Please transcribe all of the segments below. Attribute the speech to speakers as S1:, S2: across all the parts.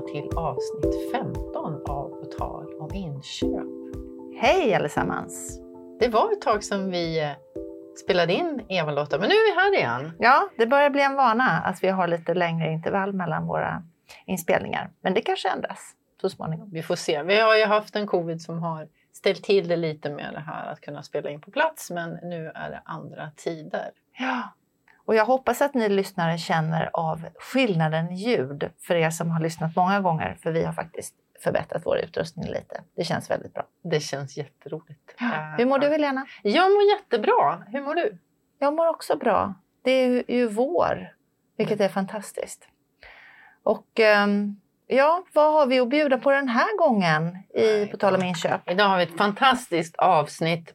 S1: Välkomna till avsnitt 15 av På tal om inköp.
S2: Hej allesammans!
S1: Det var ett tag sedan vi eh, spelade in Eva-Lotta, men nu är vi här igen.
S2: Ja, det börjar bli en vana att vi har lite längre intervall mellan våra inspelningar. Men det kanske ändras så småningom.
S1: Vi får se. Vi har ju haft en covid som har ställt till det lite med det här att kunna spela in på plats, men nu är det andra tider.
S2: Ja, och jag hoppas att ni lyssnare känner av skillnaden ljud för er som har lyssnat många gånger, för vi har faktiskt förbättrat vår utrustning lite. Det känns väldigt bra.
S1: Det känns jätteroligt.
S2: Ja. Hur mår du Helena?
S1: Jag mår jättebra. Hur mår du?
S2: Jag mår också bra. Det är ju vår, vilket är fantastiskt. Och um, ja, vad har vi att bjuda på den här gången i På tal om inköp?
S1: Idag har vi ett fantastiskt avsnitt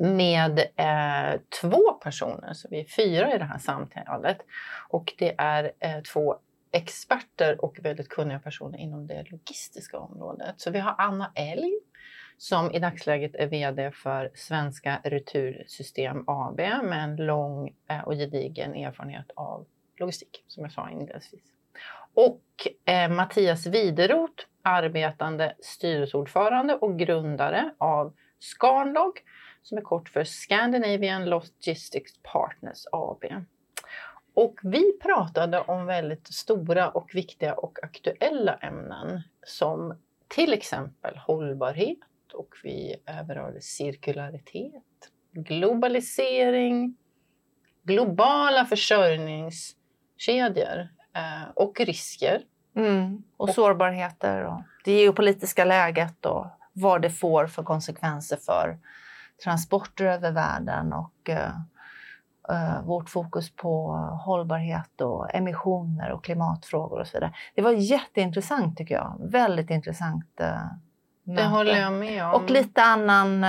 S1: med eh, två personer, så vi är fyra i det här samtalet. Och det är eh, två experter och väldigt kunniga personer inom det logistiska området. Så vi har Anna Elg som i dagsläget är VD för Svenska Retursystem AB med en lång eh, och gedigen erfarenhet av logistik, som jag sa inledningsvis. Och eh, Mattias Widerot, arbetande styrelseordförande och grundare av Scanlog som är kort för Scandinavian Logistics Partners AB. Och vi pratade om väldigt stora och viktiga och aktuella ämnen som till exempel hållbarhet och vi berörde cirkularitet, globalisering, globala försörjningskedjor eh, och risker.
S2: Mm, och, och sårbarheter och det geopolitiska läget och vad det får för konsekvenser för transporter över världen och uh, uh, vårt fokus på hållbarhet och emissioner och klimatfrågor och så vidare. Det var jätteintressant tycker jag. Väldigt intressant uh,
S1: Det håller jag med om.
S2: Och lite annan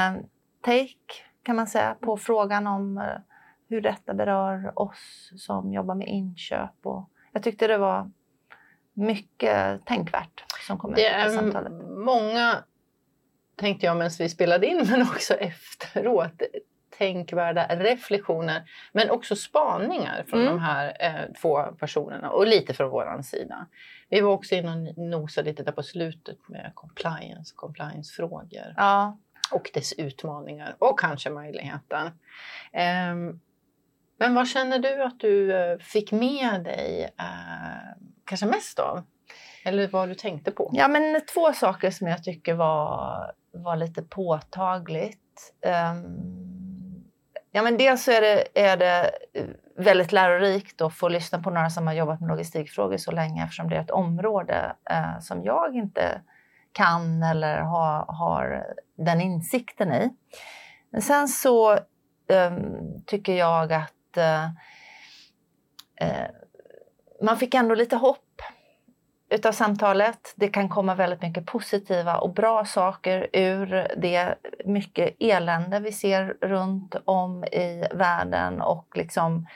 S2: take kan man säga på frågan om hur detta berör oss som jobbar med inköp. Och jag tyckte det var mycket tänkvärt som kom
S1: det
S2: ut
S1: på samtalet. Många tänkte jag medan vi spelade in, men också efteråt. Tänkvärda reflektioner, men också spaningar från mm. de här eh, två personerna och lite från vår sida. Vi var också inne och nosade lite där på slutet med compliance, compliance-frågor.
S2: Ja.
S1: Och dess utmaningar och kanske möjligheten. Eh, men vad känner du att du eh, fick med dig eh, kanske mest av? Eller vad du tänkte på?
S2: Ja, men två saker som jag tycker var var lite påtagligt. Um, ja, men dels så är det, är det eh, väldigt lärorikt att få lyssna på några som har jobbat med logistikfrågor så länge eftersom det är ett område uh, som jag inte kan eller ha, har den insikten i. Men sen så um, tycker jag att uh, uh, man fick ändå lite hopp utav samtalet. Det kan komma väldigt mycket positiva och bra saker ur det mycket elände vi ser runt om i världen och liksom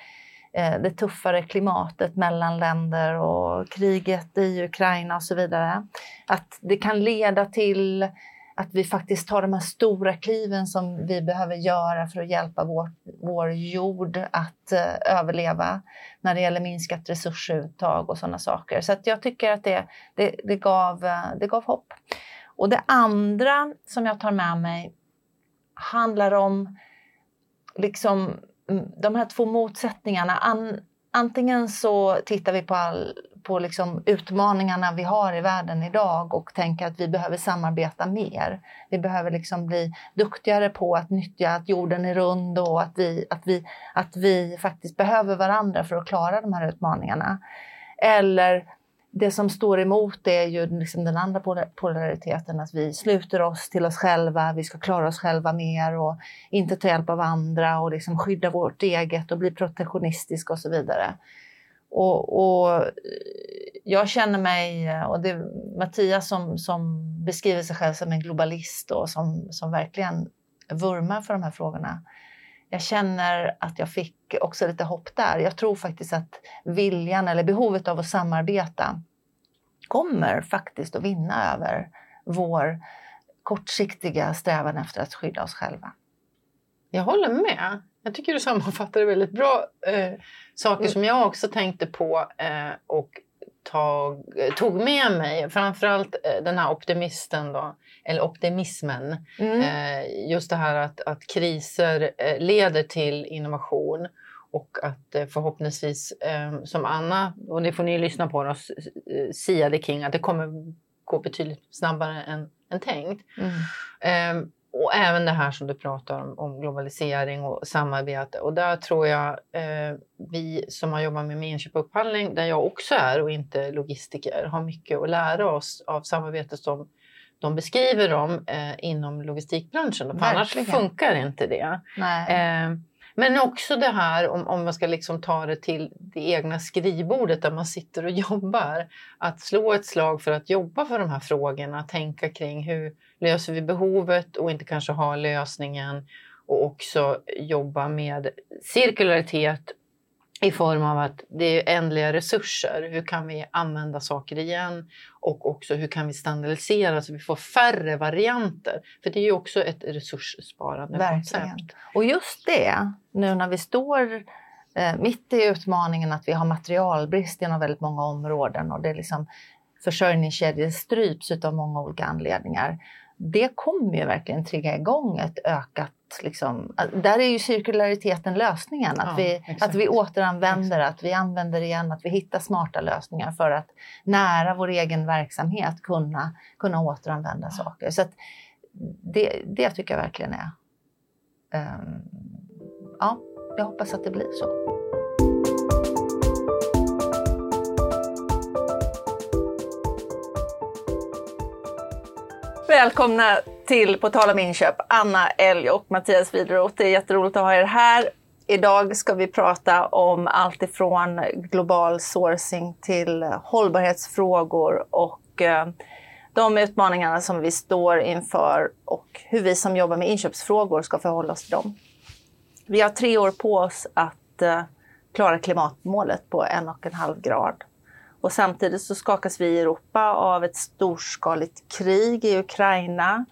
S2: eh, det tuffare klimatet mellan länder och kriget i Ukraina och så vidare. Att det kan leda till att vi faktiskt tar de här stora kliven som vi behöver göra för att hjälpa vår, vår jord att uh, överleva när det gäller minskat resursuttag och sådana saker. Så jag tycker att det, det, det, gav, uh, det gav hopp. Och det andra som jag tar med mig handlar om liksom, mm, de här två motsättningarna. An, antingen så tittar vi på all på liksom utmaningarna vi har i världen idag och tänka att vi behöver samarbeta mer. Vi behöver liksom bli duktigare på att nyttja att jorden är rund och att vi, att vi, att vi faktiskt behöver varandra för att klara de här utmaningarna. Eller det som står emot det är ju liksom den andra polariteten, att vi sluter oss till oss själva, vi ska klara oss själva mer och inte ta hjälp av andra och liksom skydda vårt eget och bli protektionistiska och så vidare. Och, och, eh, jag känner mig, eh, och det är Mattias som, som beskriver sig själv som en globalist och som, som verkligen vurmar för de här frågorna. Jag känner att jag fick också lite hopp där. Jag tror faktiskt att viljan eller behovet av att samarbeta kommer faktiskt att vinna över vår kortsiktiga strävan efter att skydda oss själva.
S1: Jag håller med. Jag tycker du sammanfattar det väldigt bra. Eh, Eh, saker mm. som jag också tänkte på eh, och tag, tog med mig. Framförallt eh, den här optimisten då, eller optimismen.
S2: Mm.
S1: Eh, just det här att, att kriser eh, leder till innovation och att eh, förhoppningsvis, eh, som Anna, och det får ni lyssna på, då, eh, siade kring att det kommer gå betydligt snabbare än, än tänkt.
S2: Mm.
S1: Ehm, och även det här som du pratar om, om globalisering och samarbete. Och där tror jag eh, vi som har jobbat med, inköp och upphandling, där jag också är och inte logistiker, har mycket att lära oss av samarbetet som de beskriver dem eh, inom logistikbranschen. För annars funkar inte det. Eh, men också det här om, om man ska liksom ta det till det egna skrivbordet där man sitter och jobbar. Att slå ett slag för att jobba för de här frågorna, tänka kring hur löser vi behovet och inte kanske ha lösningen och också jobba med cirkularitet i form av att det är ändliga resurser. Hur kan vi använda saker igen? Och också hur kan vi standardisera så vi får färre varianter? För det är ju också ett resurssparande
S2: Verkligen.
S1: koncept.
S2: Och just det, nu när vi står eh, mitt i utmaningen att vi har materialbrist inom väldigt många områden och det är liksom försörjningskedjor stryps av många olika anledningar. Det kommer ju verkligen trigga igång ett ökat, liksom, där är ju cirkulariteten lösningen. Att,
S1: Ja,
S2: vi,
S1: exakt.
S2: att vi återanvänder, att vi använder igen, att vi hittar smarta lösningar för att nära vår egen verksamhet kunna, kunna återanvända saker. Så det, det tycker jag verkligen är Ehm, ja, jag hoppas att det blir så. Välkomna till På tal om inköp, Anna Elg och Mattias Wideroth. Det är jätteroligt att ha er här. Idag ska vi prata om allt ifrån global sourcing till hållbarhetsfrågor och eh, de utmaningarna som vi står inför och hur vi som jobbar med inköpsfrågor ska förhålla oss till dem. Vi har tre år på oss att eh, klara klimatmålet på en och en halv grad. Och samtidigt så skakas vi i Europa av ett storskaligt krig i Ukraina.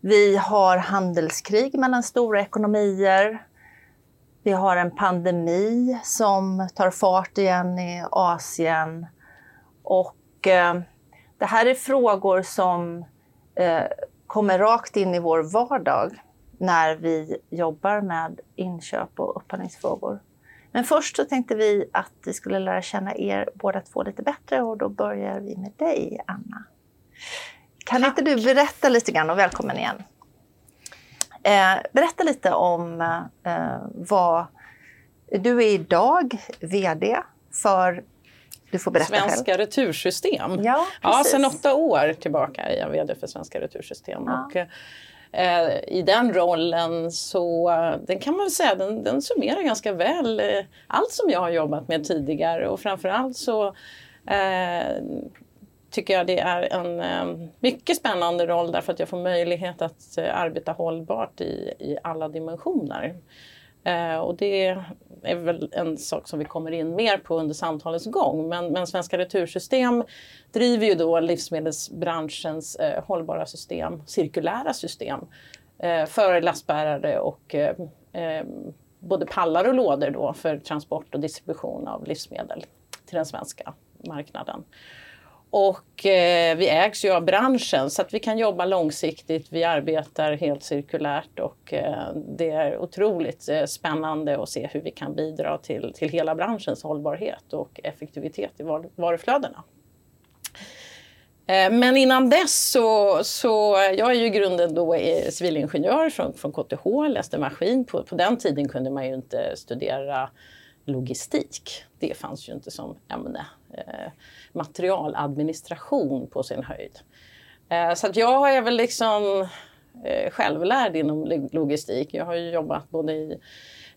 S2: Vi har handelskrig mellan stora ekonomier. Vi har en pandemi som tar fart igen i Asien. Och eh, det här är frågor som eh, kommer rakt in i vår vardag när vi jobbar med inköp och upphandlingsfrågor. Men först så tänkte vi att vi skulle lära känna er båda två lite bättre och då börjar vi med dig, Anna. Kan inte du berätta lite grann, och välkommen igen. Eh, berätta lite om eh, vad... Du är idag VD för... Du får berätta
S3: Svenska
S2: själv.
S3: retursystem.
S2: Ja,
S3: Ja,
S2: precis.
S3: sedan åtta år tillbaka är jag VD för Svenska retursystem.
S2: Ja.
S3: Och, eh, Eh, I den rollen så, den kan man väl säga, den, den summerar ganska väl eh, allt som jag har jobbat med tidigare och framförallt så eh, tycker jag det är en eh, mycket spännande roll därför att jag får möjlighet att eh, arbeta hållbart i, i alla dimensioner. Eh, och det är väl en sak som vi kommer in mer på under samtalets gång. Men, men Svenska Retursystem driver ju då livsmedelsbranschens eh, hållbara system, cirkulära system, eh, för lastbärare och eh, eh, både pallar och lådor då för transport och distribution av livsmedel till den svenska marknaden. Och eh, vi ägs ju av branschen så att vi kan jobba långsiktigt. Vi arbetar helt cirkulärt och eh, det är otroligt eh, spännande att se hur vi kan bidra till, till hela branschens hållbarhet och effektivitet i var, varuflödena. Eh, men innan dess så, så jag är ju i grunden då eh, civilingenjör från, från KTH, läste maskin. På, på den tiden kunde man ju inte studera logistik. Det fanns ju inte som ämne. Eh, materialadministration på sin höjd. Eh, så att jag är väl liksom eh, självlärd inom logistik. Jag har ju jobbat både i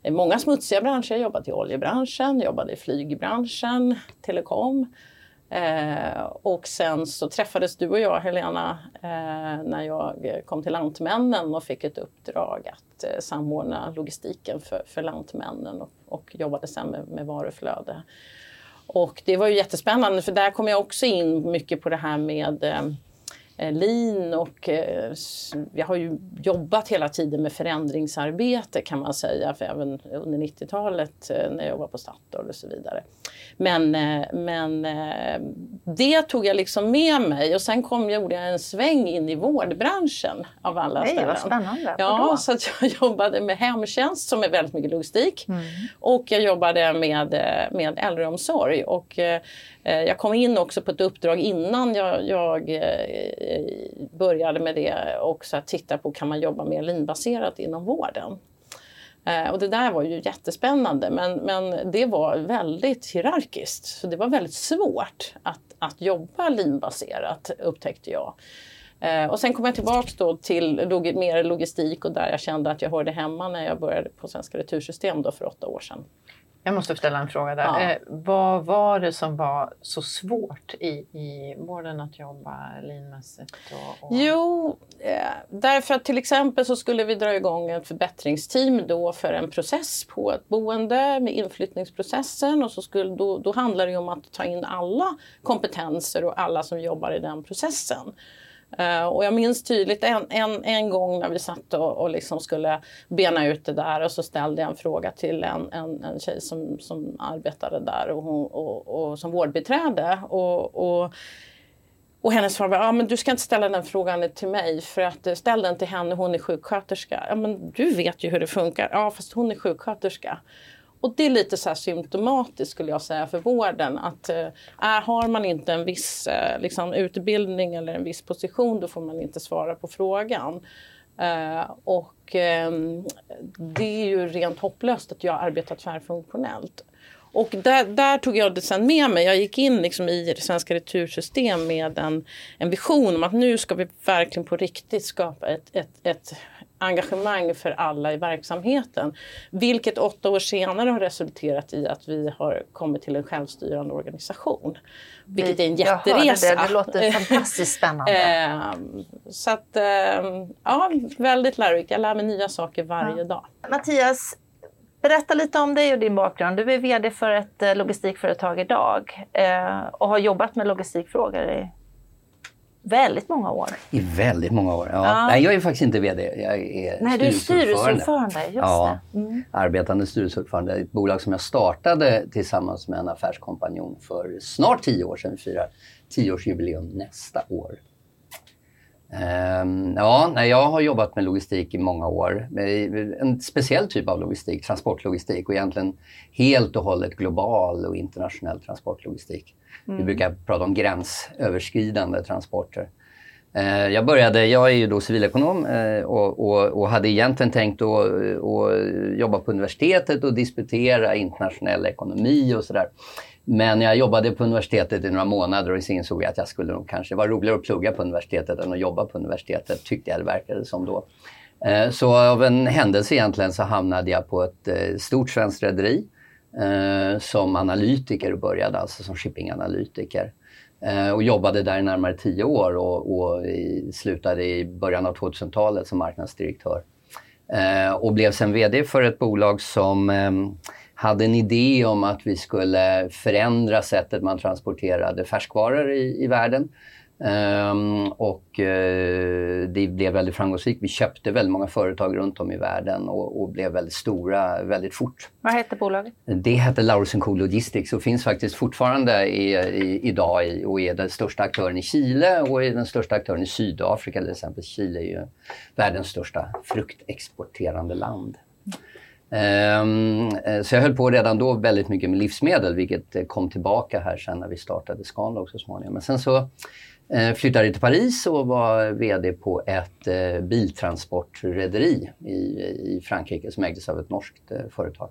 S3: i många smutsiga branscher. Jag har jobbat i oljebranschen, jobbade i flygbranschen, telekom. Eh, och sen så träffades du och jag, Helena, eh, när jag kom till Lantmännen och fick ett uppdrag att eh, samordna logistiken för, för Lantmännen och, och jobbade sen med, med varuflöde. Och det var ju jättespännande för där kom jag också in mycket på det här med eh, lean och eh, jag har ju jobbat hela tiden med förändringsarbete kan man säga, för även under 90-talet eh, när jag jobbade på Statoil och så vidare. Men, eh, men eh, det tog jag liksom med mig och sen kom, gjorde jag en sväng in i vårdbranschen av alla
S2: Nej,
S3: ställen.
S2: vad spännande.
S3: Ja, så att jag jobbade med hemtjänst som är väldigt mycket logistik.
S2: Mm.
S3: Och jag jobbade med, eh, med äldreomsorg. Och eh, eh, jag kom in också på ett uppdrag innan jag, jag eh, Eh, började med det också att titta på kan man jobba mer linbaserat inom vården. Eh, och det där var ju jättespännande men, men det var väldigt hierarkiskt. Så det var väldigt svårt att, att jobba linbaserat upptäckte jag. Eh, och sen kom jag tillbaks då till log- mer logistik och där jag kände att jag hörde hemma när jag började på Svenska Retursystem då för åtta år sedan.
S1: Jag måste ställa en fråga där.
S3: Ja.
S1: Eh, vad var det som var så svårt i, i vården att jobba linmässigt? Och, och...
S3: Jo, eh, därför att till exempel så skulle vi dra igång ett förbättringsteam då för en process på ett boende med inflyttningsprocessen och så skulle, då, då handlar det om att ta in alla kompetenser och alla som jobbar i den processen. Uh, och jag minns tydligt en, en, en gång när vi satt och, och liksom skulle bena ut det där och så ställde jag en fråga till en, en, en tjej som, som arbetade där och, hon, och, och som vårdbiträde. Och, och, och hennes svar var, ja men du ska inte ställa den frågan till mig för att eh, ställ den till henne, hon är sjuksköterska. Ja men du vet ju hur det funkar. Ja fast hon är sjuksköterska. Och det är lite så här symptomatiskt skulle jag säga för vården att eh, äh, har man inte en viss äh, liksom, utbildning eller en viss position då får man inte svara på frågan. Eh, och ehm, det är ju rent hopplöst att jag arbetar tvärfunktionellt. Och där, där tog jag det sen med mig. Jag gick in liksom i det svenska retursystem med en, en vision om att nu ska vi verkligen på riktigt skapa ett, ett, ett engagemang för alla i verksamheten. Vilket åtta år senare har resulterat i att vi har kommit till en självstyrande organisation. Vilket är en
S2: Jag hörde
S3: jätteresa.
S2: Det, det låter fantastiskt spännande.
S3: Ehm, så att, ehm, ja, väldigt lärorikt. Jag lär mig nya saker varje dag.
S2: Mattias, berätta lite om dig och din bakgrund. Du är VD för ett eh, logistikföretag idag eh, och har jobbat med logistikfrågor i väldigt många år.
S4: I väldigt många år. Ja.
S2: Ja.
S4: Nej, jag är faktiskt inte VD. Jag är
S2: Nej, du är
S4: styrelseordförande.
S2: Just
S4: Ja.
S2: Mm.
S4: arbetande styrelseordförande. Ett bolag som jag startade tillsammans med en affärskompanjon för snart tio år sedan. Vi firar tioårsjubileum nästa år. Ehm, ja, jag har jobbat med logistik i många år. En speciell typ av logistik, transportlogistik och egentligen helt och hållet global och internationell transportlogistik. Vi brukar prata om gränsöverskridande transporter. Eh, Jag började, jag är ju då civilekonom eh, och, och, och hade egentligen tänkt att, att jobba på universitetet och disputera internationell ekonomi och sådär. Men jag jobbade på universitetet i några månader och så insåg jag att jag skulle nog kanske vara roligare att plugga på universitetet än att jobba på universitetet, tyckte jag det verkade som då. Eh, så av en händelse egentligen så hamnade jag på ett eh, stort svenskt rederi eh, som analytiker och började alltså som shippinganalytiker. Och jobbade där i närmare tio år och, och slutade i början av 2000-talet som marknadsdirektör. Och blev sen VD för ett bolag som ehm, hade en idé om att vi skulle förändra sättet man transporterade färskvaror i, i världen. Ehm, och eh, det blev väldigt framgångsrikt. Vi köpte väldigt många företag runt om i världen och, och blev väldigt stora väldigt fort.
S2: Vad heter bolaget?
S4: Det hette Laursen Co Logistics och finns faktiskt fortfarande i, i, idag i, och är den största aktören i Chile och är den största aktören i Sydafrika till exempel. Chile är ju världens största fruktexporterande land. Ehm, eh, så jag höll på redan då väldigt mycket med livsmedel vilket eh, kom tillbaka här sen när vi startade Scanlog så småningom. Men sen så eh, flyttade jag till Paris och var VD på ett biltransportrederi i, Frankrike som ägdes av ett norskt företag.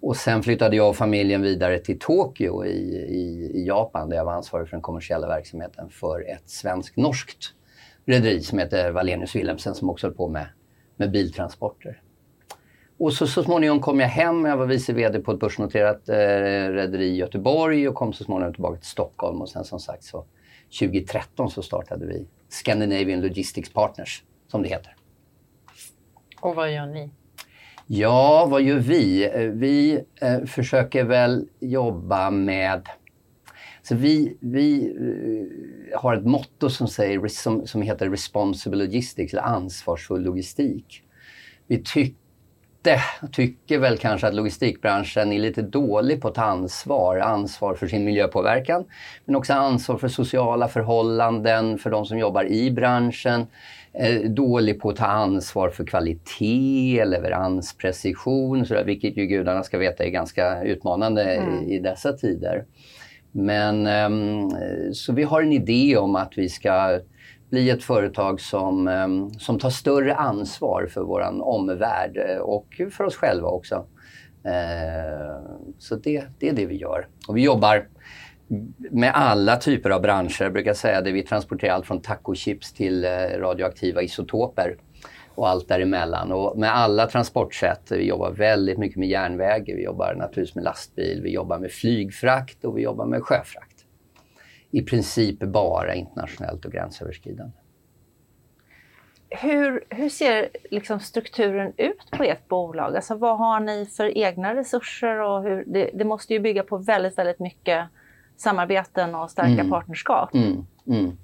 S4: Och sen flyttade jag och familjen vidare till Tokyo i, i, i Japan där jag var ansvarig för den kommersiella verksamheten för ett svensk-norskt rederi som heter Wallenius Wilhelmsen som också höll på med, med biltransporter. Och så, så småningom kom jag hem, jag var vice VD på ett börsnoterat eh, rederi i Göteborg och kom så småningom tillbaka till Stockholm och sen som sagt så 2013 så startade vi Scandinavian Logistics Partners som det heter.
S1: Och vad gör ni?
S4: Ja, vad gör vi? Eh, Vi eh, försöker väl jobba med Så vi, vi uh, har ett motto som, säger, som, som heter Responsible Logistics, eller ansvarsfull logistik. Vi tycker tycker väl kanske att logistikbranschen är lite dålig på att ta ansvar. Ansvar för sin miljöpåverkan, men också ansvar för sociala förhållanden för de som jobbar i branschen. Eh, dålig på att ta ansvar för kvalitet, leveransprecision, så där, vilket ju gudarna ska veta är ganska utmanande mm. i, i, dessa tider. Men um, så vi har en idé om att vi ska bli ett företag som, ehm, som tar större ansvar för vår omvärld eh, och för oss själva också. Eh, så det, det är det vi gör. Och vi jobbar med alla typer av branscher. Jag brukar säga att vi transporterar allt från tacochips till eh, radioaktiva isotoper och allt däremellan. Och med alla transportsätt. Vi jobbar väldigt mycket med järnväg, vi jobbar naturligtvis med lastbil, vi jobbar med flygfrakt och vi jobbar med sjöfrakt. I princip bara internationellt och gränsöverskridande.
S2: Hur, hur ser liksom strukturen ut på ert bolag? Alltså vad har ni för egna resurser? Och hur, det, det måste ju bygga på väldigt, väldigt mycket samarbeten och starka mm. partnerskap.
S4: Mm. Mm.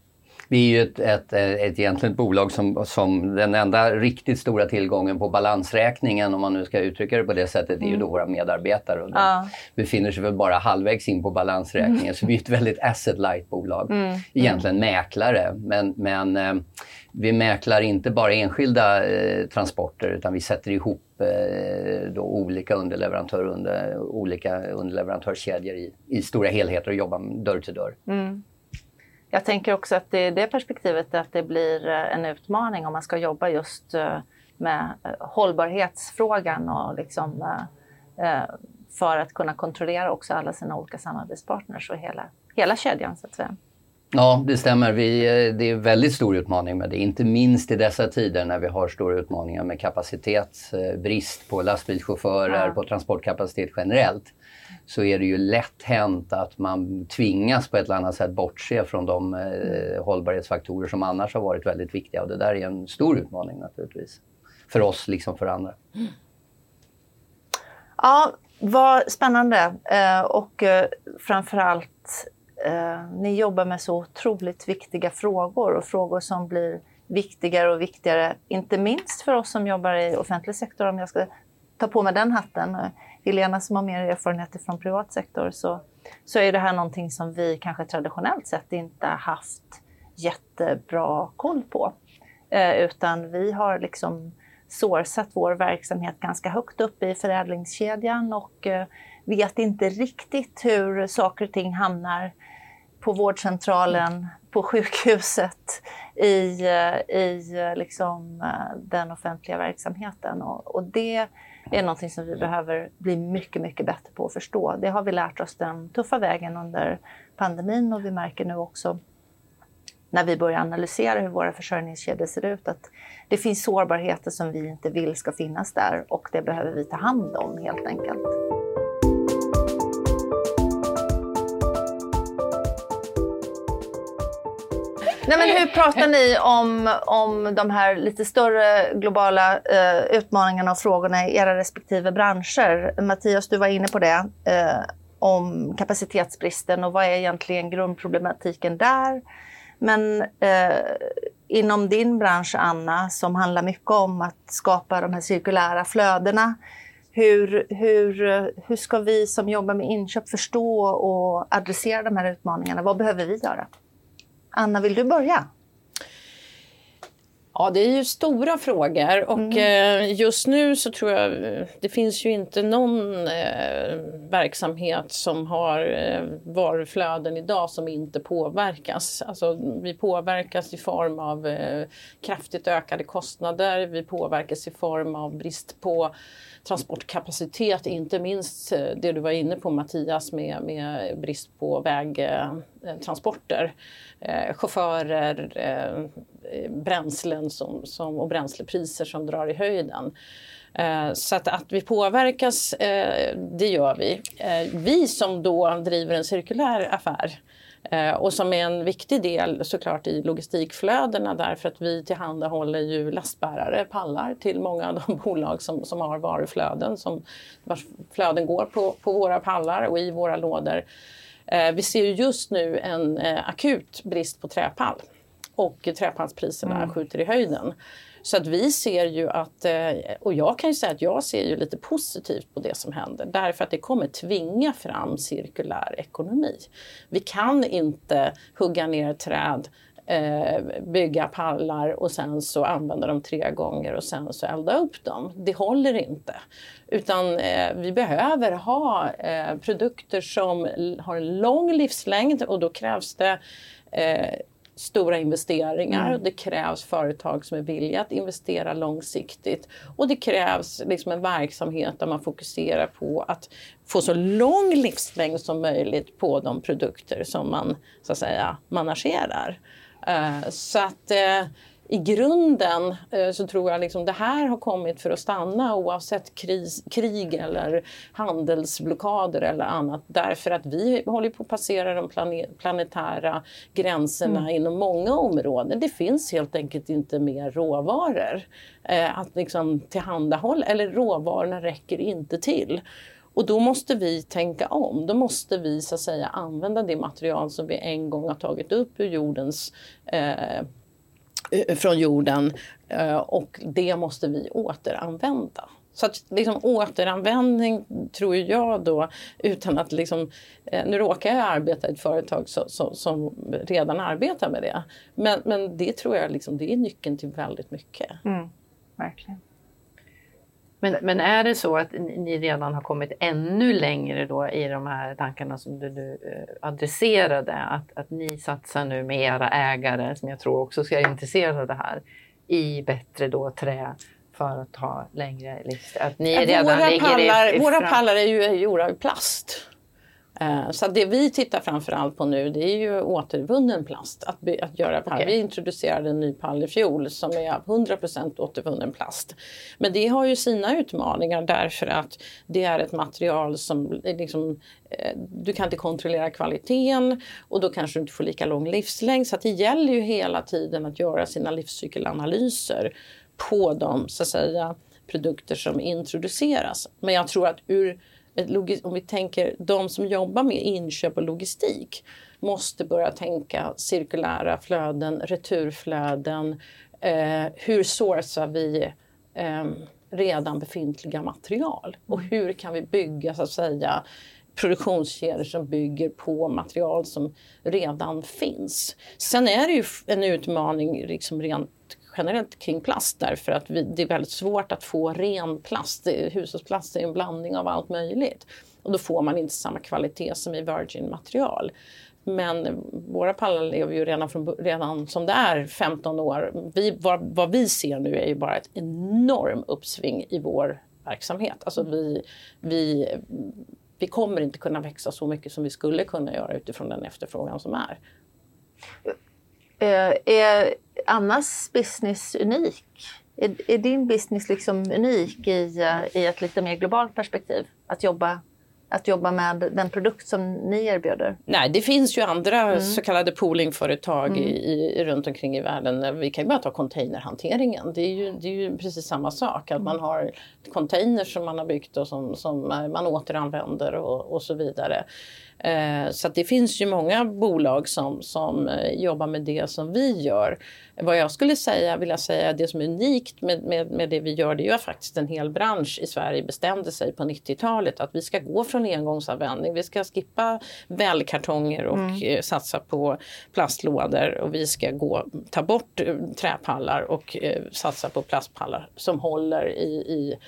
S4: Vi är ju ett, ett, ett egentligen ett bolag som, som den enda riktigt stora tillgången på balansräkningen, om man nu ska uttrycka det på det sättet, är ju då mm. våra medarbetare. Och de ja. befinner sig väl bara halvvägs in på balansräkningen. Så vi är ett väldigt asset light bolag. Mm. Egentligen mäklare, men, men eh, vi mäklar inte bara enskilda eh, transporter utan vi sätter ihop eh, då olika underleverantörer under olika underleverantörskedjor i, i stora helheter och jobbar dörr till dörr. Mm.
S2: Jag tänker också att det är det perspektivet att det blir eh, en utmaning om man ska jobba just eh, med eh, hållbarhetsfrågan och liksom för att kunna kontrollera också alla sina olika samarbetspartners och hela, hela kedjan så att säga.
S4: Ja, det stämmer. Vi, det är en väldigt stor utmaning med det. Inte minst i dessa tider när vi har stora utmaningar med kapacitet, brist på lastbilschaufförer, ja. på transportkapacitet generellt så är det ju lätt hänt att man tvingas på ett eller annat sätt bortse från de eh, hållbarhetsfaktorer som annars har varit väldigt viktiga. Och det där är en stor utmaning naturligtvis. För oss liksom för andra.
S2: Ja, vad spännande. Eh, och eh, framförallt, eh, ni jobbar med så otroligt viktiga frågor och frågor som blir viktigare och viktigare, inte minst för oss som jobbar i offentlig sektor, om jag ska ta på mig den hatten. Helena som har mer erfarenhet från privat sektor så, så är det här någonting som vi kanske traditionellt sett inte haft jättebra koll på. Eh, utan vi har liksom sourcat vår verksamhet ganska högt upp i förädlingskedjan och eh, vet inte riktigt hur saker och ting hamnar på vårdcentralen, på sjukhuset, i, eh, i eh, liksom, eh, den offentliga verksamheten. Och, och det är någonting som vi behöver bli mycket, mycket bättre på att förstå. Det har vi lärt oss den tuffa vägen under pandemin och vi märker nu också när vi börjar analysera hur våra försörjningskedjor ser ut att det finns sårbarheter som vi inte vill ska finnas där och det behöver vi ta hand om helt enkelt. Nej, men hur pratar ni om, om de här lite större globala eh, utmaningarna och frågorna i era respektive branscher? Mattias, du var inne på det. Eh, om kapacitetsbristen och vad är egentligen grundproblematiken där? Men eh, inom din bransch, Anna, som handlar mycket om att skapa de här cirkulära flödena. Hur, hur, hur ska vi som jobbar med inköp förstå och adressera de här utmaningarna? Vad behöver vi göra? Anna, vill du börja?
S3: Ja, det är ju stora frågor och mm. Eh, just nu så tror jag det finns ju inte någon eh, verksamhet som har eh, varuflöden idag som inte påverkas. Alltså, vi påverkas i form av eh, kraftigt ökade kostnader, vi påverkas i form av brist på transportkapacitet, inte minst eh, det du var inne på Mattias med, med brist på Eh, transporter, Eh, chaufförer, eh, bränslen som, som, och bränslepriser som drar i höjden. Eh, så att, att vi påverkas, eh, det gör vi. Eh, vi som då driver en cirkulär affär eh, och som är en viktig del såklart i logistikflödena därför att vi tillhandahåller ju lastbärare, pallar till många av de bolag som, som har varuflöden, som, vars flöden går på, på våra pallar och i våra lådor. Eh, vi ser ju just nu en eh, akut brist på träpall och träpallspriserna mm. skjuter i höjden. Så att vi ser ju att, eh, och jag kan ju säga att jag ser ju lite positivt på det som händer därför att det kommer tvinga fram cirkulär ekonomi. Vi kan inte hugga ner träd eh, bygga pallar och sen så använda dem tre gånger och sen så elda upp dem. Det håller inte. Utan eh, vi behöver ha eh, produkter som har en lång livslängd och då krävs det eh, stora investeringar. Mm. Det krävs företag som är villiga att investera långsiktigt. Och det krävs liksom en verksamhet där man fokuserar på att få så lång livslängd som möjligt på de produkter som man så att säga managerar. Uh, så att uh, i grunden eh, så tror jag liksom det här har kommit för att stanna oavsett kris, krig eller handelsblockader eller annat. Därför att vi håller på att passera de planetära gränserna mm. inom många områden. Det finns helt enkelt inte mer råvaror eh, att liksom tillhandahålla, eller råvarorna räcker inte till. Och då måste vi tänka om. Då måste vi så att säga använda det material som vi en gång har tagit upp ur jordens eh, från jorden eh, och det måste vi återanvända. Så att liksom, återanvändning tror jag då, utan att liksom, eh, nu råkar jag arbeta i ett företag så, så, som redan arbetar med det. Men, men det tror jag liksom, det är nyckeln till väldigt mycket.
S2: Mm, verkligen.
S1: Men, men är det så att ni redan har kommit ännu längre då i de här tankarna som du, du eh, adresserade? Att, att ni satsar nu med era ägare, som jag tror också ska intresserade av det här, i bättre då trä för att ha längre livstid? Att ni redan
S3: våra, pallar,
S1: i, i
S3: våra pallar är ju gjorda av plast. Eh, så det vi tittar framförallt på nu det är ju återvunnen plast. Att, att göra pall. Okay. Vi introducerade en ny pall i fjol som är 100% återvunnen plast. Men det har ju sina utmaningar därför att det är ett material som liksom, eh, du kan inte kontrollera kvaliteten och då kanske du inte får lika lång livslängd. Så det gäller ju hela tiden att göra sina livscykelanalyser på de så att säga, produkter som introduceras. Men jag tror att ur om vi tänker de som jobbar med inköp och logistik måste börja tänka cirkulära flöden, returflöden. Eh, hur sourcar vi eh, redan befintliga material? Och mm. hur kan vi bygga så att säga produktionskedjor som bygger på material som redan finns. Sen är det ju en utmaning liksom rent generellt kring plast därför att vi, det är väldigt svårt att få ren plast. Hushållsplast är en blandning av allt möjligt och då får man inte samma kvalitet som i virgin-material. Men våra pallar lever ju redan, från, redan som det är 15 år. Vi, vad, vad, vi ser nu är ju bara ett enormt uppsving i vår verksamhet. Alltså vi, vi, vi kommer inte kunna växa så mycket som vi skulle kunna göra utifrån den efterfrågan som är.
S2: Eh, är Annas business unik? Är, är din business liksom unik i, eh, i ett lite mer globalt perspektiv? Att jobba att jobba med den produkt som ni erbjuder?
S3: Nej, det finns ju andra mm. så kallade poolingföretag mm. i, i, runt omkring i världen. Vi kan ju bara ta containerhanteringen. Det är ju, det är ju precis samma sak. Att man har containers som man har byggt och som, som man återanvänder och, och så vidare. Eh, så det finns ju många bolag som, som eh, jobbar med det som vi gör. Vad jag skulle säga, vilja säga, det som är unikt med, med, med det vi gör, det är ju faktiskt en hel bransch i Sverige bestämde sig på 90-talet att vi ska gå från engångsanvändning. Vi ska skippa välkartonger och mm. Eh, satsa på plastlådor och vi ska gå, ta bort träpallar och eh, satsa på plastpallar som håller i, i,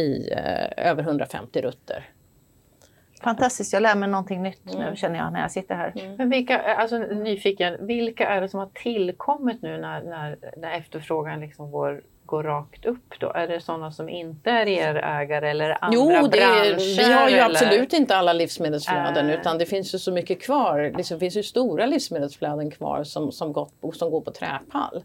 S3: i eh, över 150 rutter.
S2: Fantastiskt, jag lär mig någonting nytt mm. nu känner jag när jag sitter här.
S1: Mm. Men vilka, alltså nyfiken, vilka är det som har tillkommit nu när, när, när efterfrågan liksom går, går rakt upp då? Är det sådana som inte är er ägare eller andra jo, det branscher?
S3: vi har ju eller? absolut inte alla livsmedelsflöden äh. utan det finns ju så mycket kvar. Det finns ju stora livsmedelsflöden kvar som, som, gått, som går på träpall.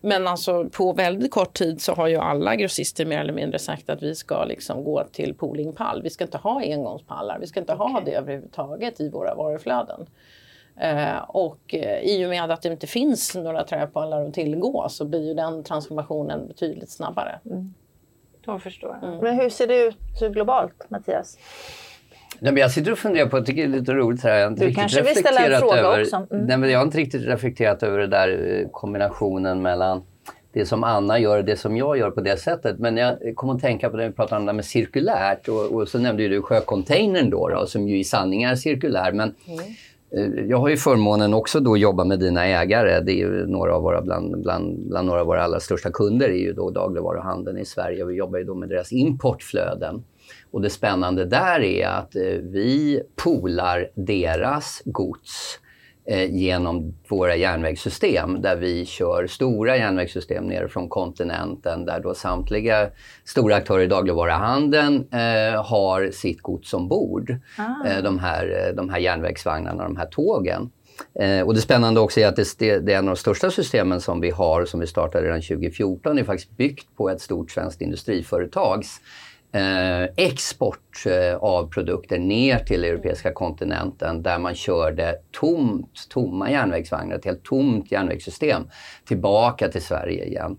S3: Men alltså på väldigt kort tid så har ju alla grossister mer eller mindre sagt att vi ska liksom gå till poolingpall. Vi ska inte ha engångspallar. Vi ska inte okay. ha det överhuvudtaget i våra varuflöden. Eh, och eh, i och med att det inte finns några träpallar att tillgå så blir ju den transformationen betydligt snabbare.
S2: Mm. Då förstår jag. Mm. Men hur ser det ut globalt, Mattias?
S4: Nej, men jag sitter och funderar på, jag tycker det är lite roligt här. Jag
S2: Du kanske vill ställa en fråga
S4: över,
S2: också? Mm.
S4: Nej, men jag har inte riktigt reflekterat över det där eh, kombinationen mellan det som Anna gör och det som jag gör på det sättet. Men jag kom att tänka på det vi pratade om det med cirkulärt och, och så nämnde ju du sjöcontainern då, då som ju i sanning är cirkulär. Men eh, Eh, jag har ju förmånen också då att jobba med dina ägare. Det är ju några av våra, bland, bland, bland några av våra allra största kunder är ju då dagligvaruhandeln i Sverige. Vi jobbar ju då med deras importflöden. Och det spännande där är att eh, vi polar deras gods eh, genom våra järnvägssystem där vi kör stora järnvägssystem ner från kontinenten där då samtliga stora aktörer i dagligvaruhandeln eh, har sitt gods ombord. Eh, de, här, eh, de här järnvägsvagnarna, de här tågen. Eh, och det spännande också är att det, det, det är en av de största systemen som vi har, som vi startade redan 2014, det är faktiskt byggt på ett stort svenskt industriföretags eh, export eh, av produkter ner till europeiska kontinenten där man körde tomt, tomma järnvägsvagnar, ett helt tomt järnvägssystem tillbaka till Sverige igen.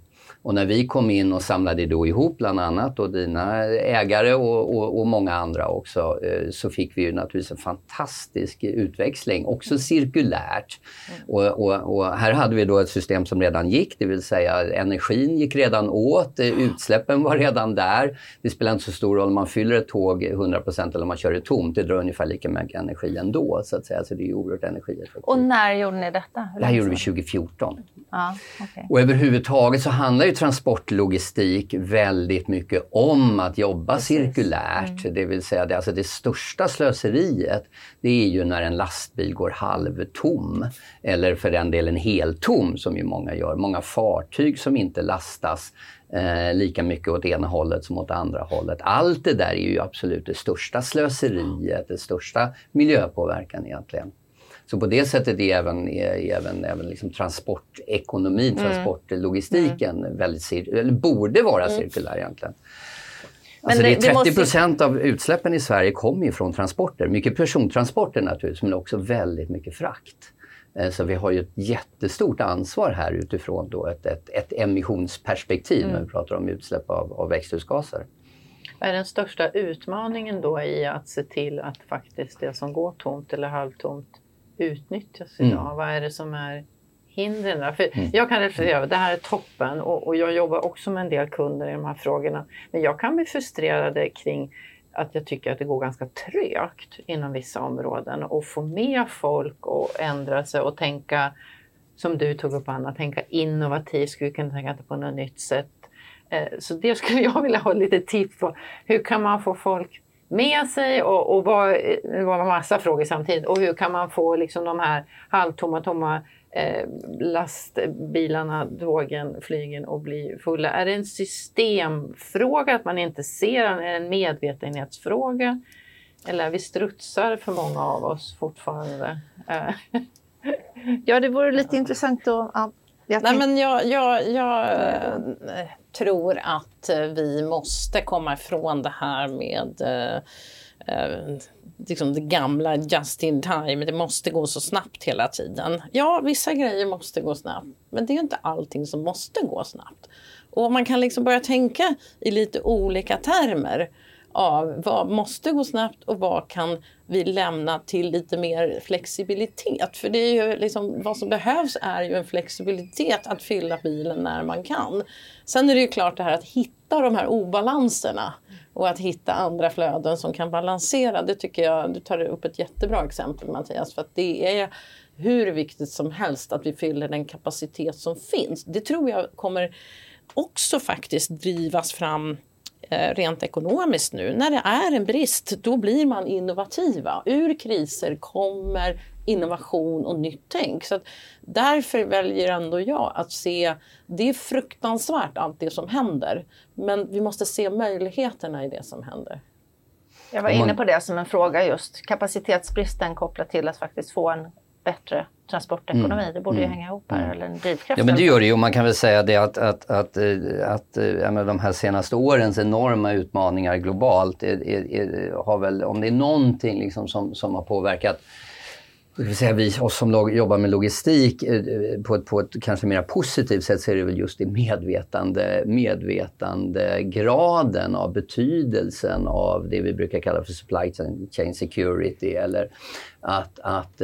S4: Och när vi kom in och samlade då ihop bland annat då dina ägare och, och, och många andra också eh, så fick vi ju naturligtvis en fantastisk utväxling, också cirkulärt. Och, och, och här hade vi då ett system som redan gick, det vill säga energin gick redan åt, eh, utsläppen var redan där. Det spelar inte så stor roll om man fyller ett tåg 100% eller om man kör det tomt, det drar ungefär lika mycket energi ändå så att säga, så det är ju oerhört energieffektivt.
S2: Och när gjorde ni detta? Hur
S4: Det här gjorde vi
S2: sedan?
S4: 2014.
S2: Ja, okej.
S4: Och överhuvudtaget så handlar ju transportlogistik väldigt mycket om att jobba cirkulärt. Det vill säga det, alltså det största slöseriet det är ju när en lastbil går halvtom. Eller för den delen heltom som ju många gör. Många fartyg som inte lastas eh, lika mycket åt ena hållet som åt andra hållet. Allt det där är ju absolut det största slöseriet, det största miljöpåverkan egentligen. Så på det sättet är även, är även, även liksom transportekonomin, transportlogistiken väldigt cir- eller borde vara cirkulär egentligen. Alltså
S2: det-
S4: det, är 30
S2: måste ju-
S4: procent av utsläppen i Sverige kommer ju från transporter. Mycket persontransporter naturligtvis, men också väldigt mycket frakt. Eh, Så vi har ju ett jättestort ansvar här utifrån då ett, ett, ett emissionsperspektiv när vi pratar om utsläpp av, av växthusgaser.
S1: Vad är den största utmaningen då i att se till att faktiskt det som går tomt eller halvtomt utnyttjas
S4: Mm.
S1: idag? Vad är det som är hindren där? För Jag kan reflektera över det här är toppen och, och jag jobbar också med en del kunder i de här frågorna. Men jag kan bli frustrerad kring att jag tycker att det går ganska trögt inom vissa områden och få med folk att ändra sig och tänka som du tog upp Anna, tänka innovativt, skulle kunna tänka på något nytt sätt. Eh, Så det skulle jag vilja ha lite tips på. Hur kan man få folk med sig och, och vad, det var en massa frågor samtidigt. Och hur kan man få liksom de här halvtomma, tomma eh, lastbilarna, tågen, flygen att bli fulla? Är det en systemfråga att man inte ser den? Är det en medvetenhetsfråga? Eller är vi strutsar för många av oss fortfarande? Eh,
S2: Ja, det vore lite intressant att... Ja, jag
S3: Nej, men jag, jag, jag tror att eh, vi måste komma ifrån det här med eh, eh, liksom det gamla just in time. Det måste gå så snabbt hela tiden. Ja, vissa grejer måste gå snabbt, men det är inte allting som måste gå snabbt. Och man kan liksom börja tänka i lite olika termer av vad måste gå snabbt och vad kan vi lämna till lite mer flexibilitet. För det är ju liksom, vad som behövs är ju en flexibilitet att fylla bilen när man kan. Sen är det ju klart det här att hitta de här obalanserna och att hitta andra flöden som kan balansera. Det tycker jag, du tar upp ett jättebra exempel Mattias, för att det är hur viktigt som helst att vi fyller den kapacitet som finns. Det tror jag kommer också faktiskt drivas fram rent ekonomiskt nu. När det är en brist, då blir man innovativa. Ur kriser kommer innovation och nytt tänk. Så att därför väljer ändå jag att se, det är fruktansvärt allt det som händer, men vi måste se möjligheterna i det som händer.
S2: Jag var inne på det som en fråga just. Kapacitetsbristen kopplat till att faktiskt få en bättre transportekonomi. Det borde ju hänga ihop här, eller en drivkraft.
S4: Ja men det gör det ju och man kan väl säga det att, att, att, eh, att eh, menar, de här senaste årens enorma utmaningar globalt är, är, är, har väl, om det är någonting liksom som, som har påverkat säga, vi oss som jobbar med logistik eh, på ett, på ett kanske mer positivt sätt så är det väl just i medvetande, medvetandegraden av betydelsen av det vi brukar kalla för supply chain security eller att, att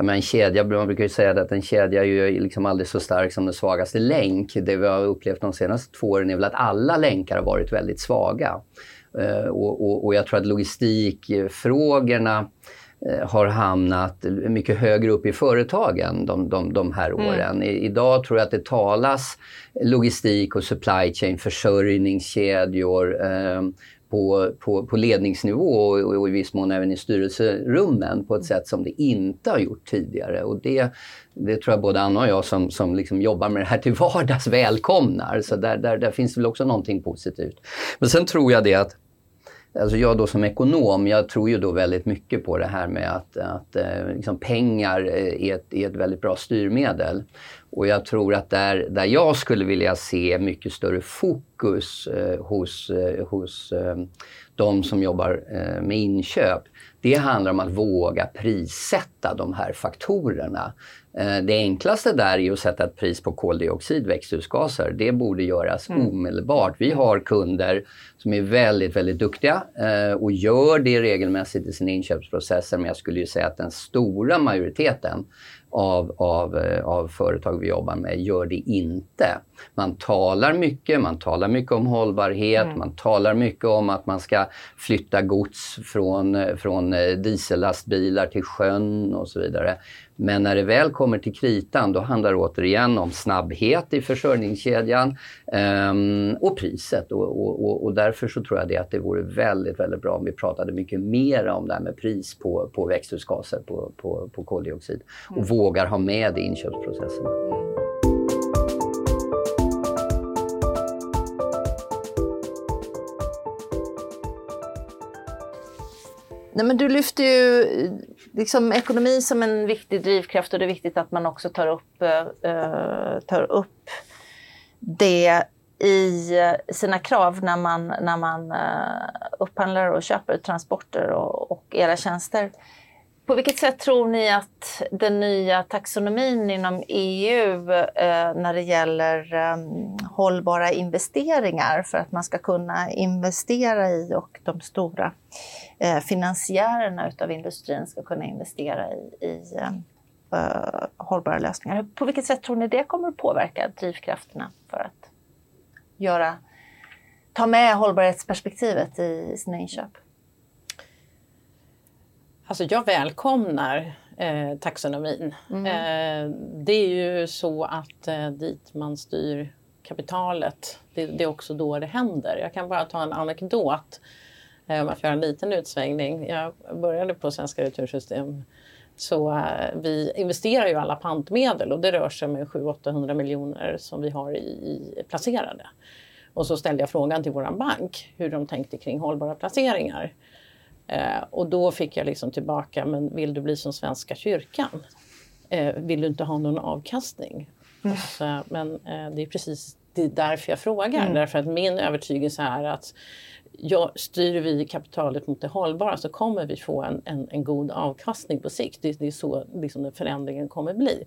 S4: eh, menar, en kedja, man brukar ju säga att en kedja är ju liksom aldrig så stark som den svagaste länk. Det vi har upplevt de senaste två åren är väl att alla länkar har varit väldigt svaga. Eh, och, och, och jag tror att logistikfrågorna Eh, har hamnat mycket högre upp i företagen de, de, de här mm. åren. Mm. I, idag tror jag att det talas logistik och supply chain, försörjningskedjor eh, på, på, på ledningsnivå och, och, i viss mån även i styrelserummen på ett sätt som det inte har gjort tidigare. Och det, det tror jag både Anna och jag som, som liksom jobbar med det här till vardags välkomnar. Så där, där, där finns det väl också någonting positivt. Men sen tror jag det att Alltså jag då som ekonom, jag tror ju då väldigt mycket på det här med att, att eh, liksom pengar är ett, är ett väldigt bra styrmedel. Och jag tror att där, där jag skulle vilja se mycket större fokus eh, hos, eh, hos eh, de som jobbar eh, med inköp, det handlar om att våga prissätta de här faktorerna. Eh, det enklaste där är att sätta ett pris på koldioxid, växthusgaser. Det borde göras mm. omedelbart. Vi har kunder som är väldigt, väldigt duktiga eh, och gör det regelmässigt i sina inköpsprocesser. Men jag skulle ju säga att den stora majoriteten av, av, eh, av företag vi jobbar med gör det inte. Man talar mycket, man talar mycket om hållbarhet, mm. man talar mycket om att man ska flytta gods från, eh, från eh, diesellastbilar till sjön och så vidare. Men när det väl kommer till kritan då handlar det återigen om snabbhet i försörjningskedjan um, och priset. Och, och, och, därför så tror jag det att det vore väldigt, väldigt bra om vi pratade mycket mer om det här med pris på, på växthusgaser, på, på, på koldioxid mm vågar ha med i inköpsprocessen.
S2: Nej, men du lyfter ju eh, liksom, ekonomi som en viktig drivkraft och det är viktigt att man också tar upp, eh, eh tar upp det i eh, sina krav när man, när man eh, upphandlar och köper transporter och, och era tjänster. På vilket sätt tror ni att den nya taxonomin inom EU eh, när det gäller eh, hållbara investeringar för att man ska kunna investera i och de stora eh, finansiärerna utav industrin ska kunna investera i, i ehm, eh, hållbara lösningar. På vilket sätt tror ni det kommer att påverka drivkrafterna för att göra, ta med hållbarhetsperspektivet i sina inköp?
S3: Alltså jag välkomnar eh, taxonomin. Mm. Eh, det är ju så att eh, dit man styr kapitalet, det, det, är också då det händer. Jag kan bara ta en anekdot eh, om jag får göra en liten utsvängning. Jag började på Svenska Retursystem så eh, vi investerar ju alla pantmedel och det rör sig med 700-800 miljoner som vi har i, i placerade. Och så ställde jag frågan till vår bank hur de tänkte kring hållbara placeringar. Eh, och då fick jag liksom tillbaka, men vill du bli som Svenska kyrkan? Eh, vill du inte ha någon avkastning? Mm. Så, men eh, det är precis det är därför jag frågar. Mm. Därför att min övertygelse är att ja, styr vi kapitalet mot det hållbara så kommer vi få en, en, en god avkastning på sikt. Det, det är så liksom den förändringen kommer bli.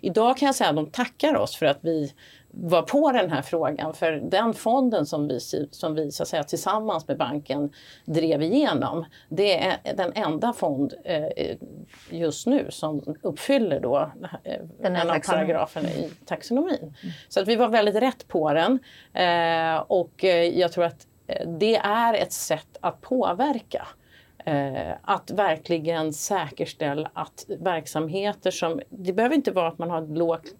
S3: Idag kan jag säga att de tackar oss för att vi var på den här frågan. För den fonden som vi, som vi så att säga, tillsammans med banken drev igenom, det är den enda fond eh, just nu som uppfyller då, eh, den en av paragraferna i taxonomin. Mm. Så att vi var väldigt rätt på den. Eh, och eh, jag tror att Eh, det är ett sätt att påverka. Eh, att verkligen säkerställa att verksamheter som... Det behöver inte vara att man har ett lågt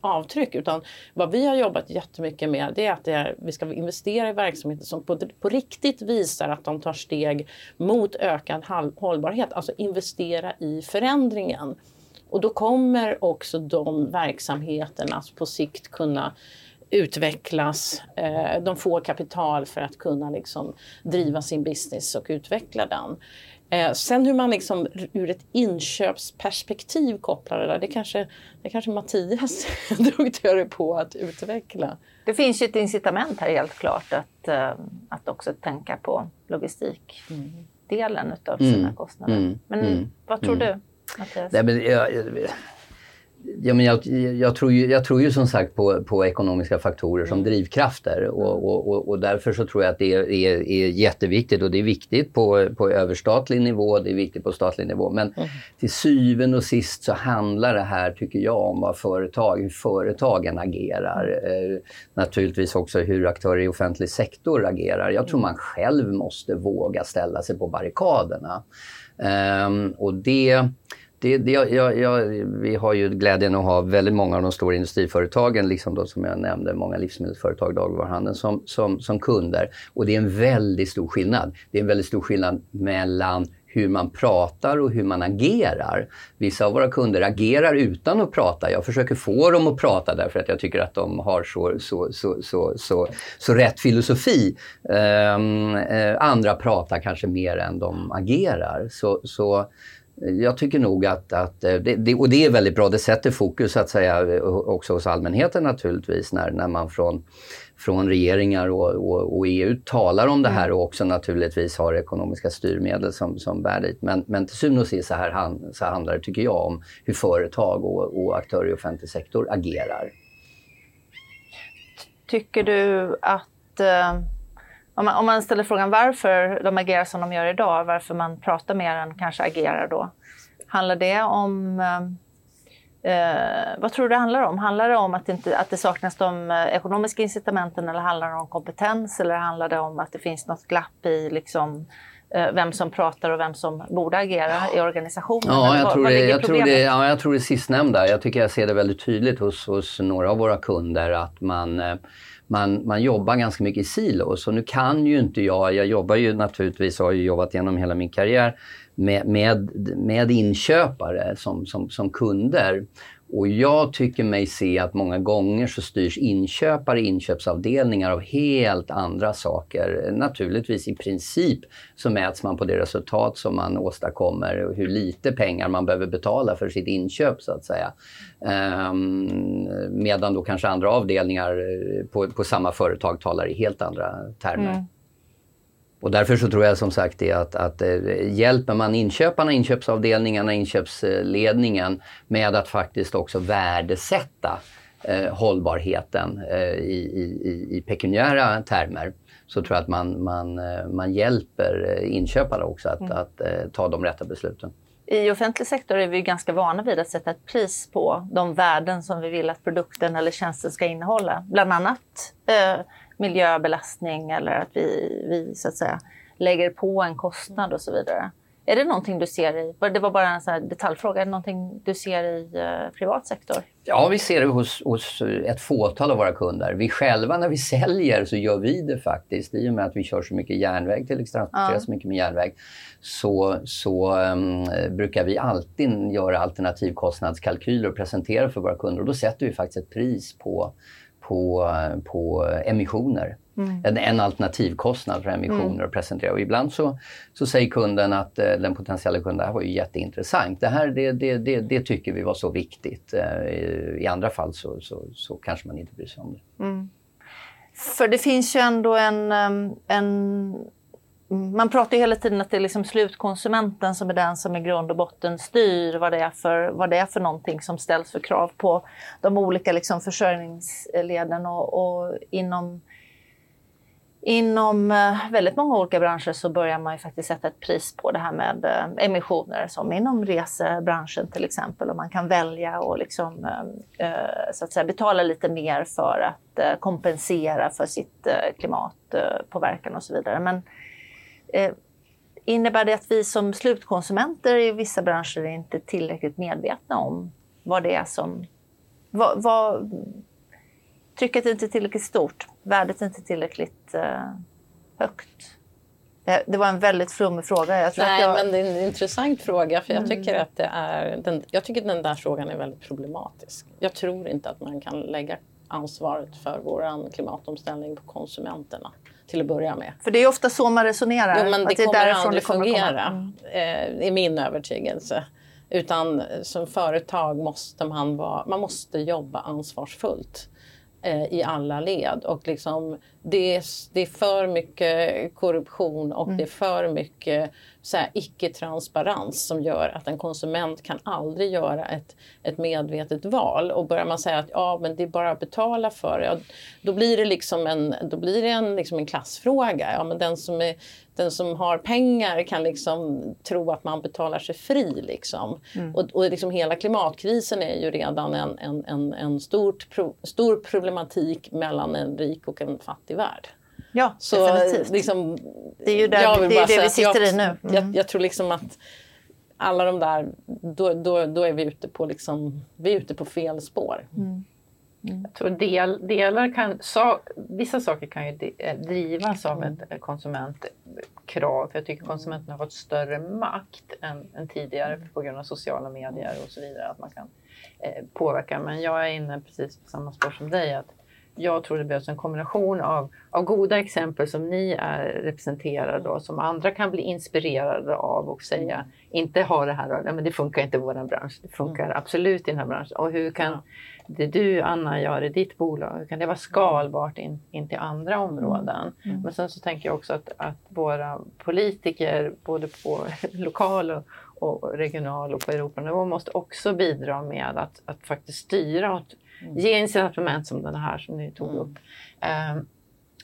S3: avtryck. Utan vad vi har jobbat jättemycket med det är att det är, vi ska investera i verksamheter som på, på riktigt visar att de tar steg mot ökad hållbarhet. Alltså investera i förändringen. Och då kommer också de verksamheterna på sikt kunna utvecklas. Eh, de får kapital för att kunna liksom driva sin business och utveckla den. Eh, sen hur man liksom ur ett inköpsperspektiv kopplar det där, det kanske, det kanske Mattias är duktigare på att utveckla.
S2: Det finns ju ett incitament här helt klart att, uh, att också tänka på logistikdelen mm. utav sina mm. kostnader. Mm. Men mm. vad tror mm. du? Mattias?
S4: Nej, men jag, Ja, men jag, jag, tror ju, jag tror ju som sagt på, på ekonomiska faktorer som drivkrafter och, och, och, och därför så tror jag att det är, är, är jätteviktigt och det är viktigt på, på överstatlig nivå, det är viktigt på statlig nivå. Men mm. till syvende och sist så handlar det här, tycker jag, om vad företag, hur företagen agerar. Eh, naturligtvis också hur aktörer i offentlig sektor agerar. Jag tror man själv måste våga ställa sig på barrikaderna. Um, och det det, det, jag, jag, vi har ju glädjen att ha väldigt många av de stora industriföretagen, liksom då, som jag nämnde, många livsmedelsföretag, dagligvaruhandeln, som, som, som kunder. Och det är en väldigt stor skillnad. Det är en väldigt stor skillnad mellan hur man pratar och hur man agerar. Vissa av våra kunder agerar utan att prata. Jag försöker få dem att prata därför att jag tycker att de har så, så, så, så, så, så rätt filosofi. Um, uh, andra pratar kanske mer än de agerar. Så, så jag tycker nog att, att eh, det, och det är väldigt bra, det sätter fokus så att säga eh, också hos allmänheten naturligtvis när, när man från, från regeringar och, och, och EU talar om det här och också naturligtvis har ekonomiska styrmedel som, som bär dit. Men, men till syvende och sist så, här, så handlar det, tycker jag, om hur företag och, och aktörer i offentlig sektor agerar.
S2: Tycker du att eh om man, om man ställer frågan varför de agerar som de gör idag, varför man pratar mer än kanske agerar då. Handlar det om Eh, vad tror du det handlar om? Handlar det om att det, inte, att det saknas de eh, ekonomiska incitamenten eller handlar det om kompetens eller handlar det om att det finns något glapp i liksom, eh, vem som pratar och vem som borde agera i organisationen?
S4: Ja, jag, tror, det, jag, tror det, ja, jag tror det sistnämnda. Jag tycker jag ser det väldigt tydligt hos, hos några av våra kunder att man eh, man, man jobbar ganska mycket i silos. Och nu kan ju inte jag, jag jobbar ju naturligtvis, har ju jobbat genom hela min karriär med, med, med inköpare som, som, som kunder. Och jag tycker mig se att många gånger så styrs inköpare inköpsavdelningar av helt andra saker. Naturligtvis i princip så mäts man på det resultat som man åstadkommer och hur lite pengar man behöver betala för sitt inköp så att säga. Um, medan då kanske andra avdelningar eh, på, på samma företag talar i helt andra termer. Mm. Och därför så tror jag som sagt det att, att eh, hjälper man inköparna, inköpsavdelningarna, inköpsledningen med att faktiskt också värdesätta eh, hållbarheten eh, i, i, i pekuniära termer så tror jag att man, man, eh, man hjälper eh, inköparna också att, mm. att, att ta de rätta besluten.
S2: I offentlig sektor är vi ganska vana vid att sätta ett pris på de värden som vi vill att produkten eller tjänsten ska innehålla. Bland annat eh, miljöbelastning eller att vi, vi så att säga lägger på en kostnad och så vidare. Är det någonting du ser i, det var bara en sån detaljfråga, är det någonting du ser i eh, privat sektor?
S4: Ja, vi ser det hos, hos, ett fåtal av våra kunder. Vi själva när vi säljer så gör vi det faktiskt. I och med att vi kör så mycket järnväg till exempel, ja. så mycket med järnväg, så, så um, brukar vi alltid göra alternativkostnadskalkyler och presentera för våra kunder. Och då sätter vi faktiskt ett pris på på, på emissioner. Mm. En, en alternativkostnad för emissioner mm. att presentera. Och ibland så, så säger kunden att eh, den potentiella kunden, det här var ju jätteintressant. Det här det, det, det, det tycker vi var så viktigt. Eh, I andra fall så, så, så, kanske man inte bryr sig om det. Mm.
S2: För det finns ju ändå en, en man pratar ju hela tiden att det är liksom slutkonsumenten som är den som i grund och botten styr vad det är för, vad det är för någonting som ställs för krav på de olika liksom försörjningsleden. Och, och inom, inom eh, väldigt många olika branscher så börjar man ju faktiskt sätta ett pris på det här med eh, emissioner, som inom resebranschen till exempel. Och man kan välja och liksom, eh, så att säga, betala lite mer för att kompensera för sitt klimatpåverkan och så vidare. Men innebär det att vi som slutkonsumenter i vissa branscher är inte tillräckligt medvetna om vad det är som... Vad, vad, trycket är inte tillräckligt stort, värdet är inte tillräckligt eh, högt. Det, det, var en väldigt flummig fråga.
S3: Jag Nej, jag... men det är en intressant fråga för jag tycker mm. att det är, den, jag tycker den där frågan är väldigt problematisk. Jag tror inte att man kan lägga ansvaret för vår klimatomställning på konsumenterna till att börja med.
S2: För det är ofta så man resonerar.
S3: Jo, men det, det kommer aldrig det kommer fungera, mm. eh, är min övertygelse. Utan som företag måste man, vara, man måste jobba ansvarsfullt. Eh, i alla led. Och liksom, det, är, det är för mycket korruption och mm. det är för mycket icke-transparens som gör att en konsument kan aldrig göra ett, ett medvetet val. Och börjar man säga att ja, men det är bara att betala för det, ja, då blir det liksom en, då blir det en, liksom en klassfråga. Ja, men den, som är, den som har pengar kan liksom tro att man betalar sig fri. Liksom. Mm. Och, och liksom hela klimatkrisen är ju redan en, en, en, en stort pro, stor problematik mellan en rik och en fattig värld.
S2: Ja, så, definitivt.
S3: Liksom,
S2: det är ju där, det, är det vi sitter
S3: jag,
S2: i nu.
S3: Mm. Jag, jag, tror liksom att alla de där, då, då, då är vi ute på, liksom, vi är ute på fel spår. Mm.
S1: Mm. Jag tror del, delar kan, så, vissa saker kan ju eh, drivas av ett mm. konsumentkrav. För jag tycker konsumenterna har fått större makt än, än tidigare mm. på grund av sociala medier och så vidare. Att man kan eh, påverka. Men jag är inne precis på samma spår som dig. att jag tror det behövs en kombination av, av goda exempel som ni är representerade och som andra kan bli inspirerade av och säga, mm. inte ha det här, men det funkar inte i vår bransch, det funkar mm. absolut i den här branschen. Och hur kan ja. Det du Anna gör i ditt bolag, hur kan det vara skalbart in, in till andra områden? Mm. Men sen så tänker jag också att, att våra politiker, både på lokal och, och regional och på Europanivå måste också bidra med att, att faktiskt styra åt Mm. Ge incitament som den här som ni tog mm. upp. Eh,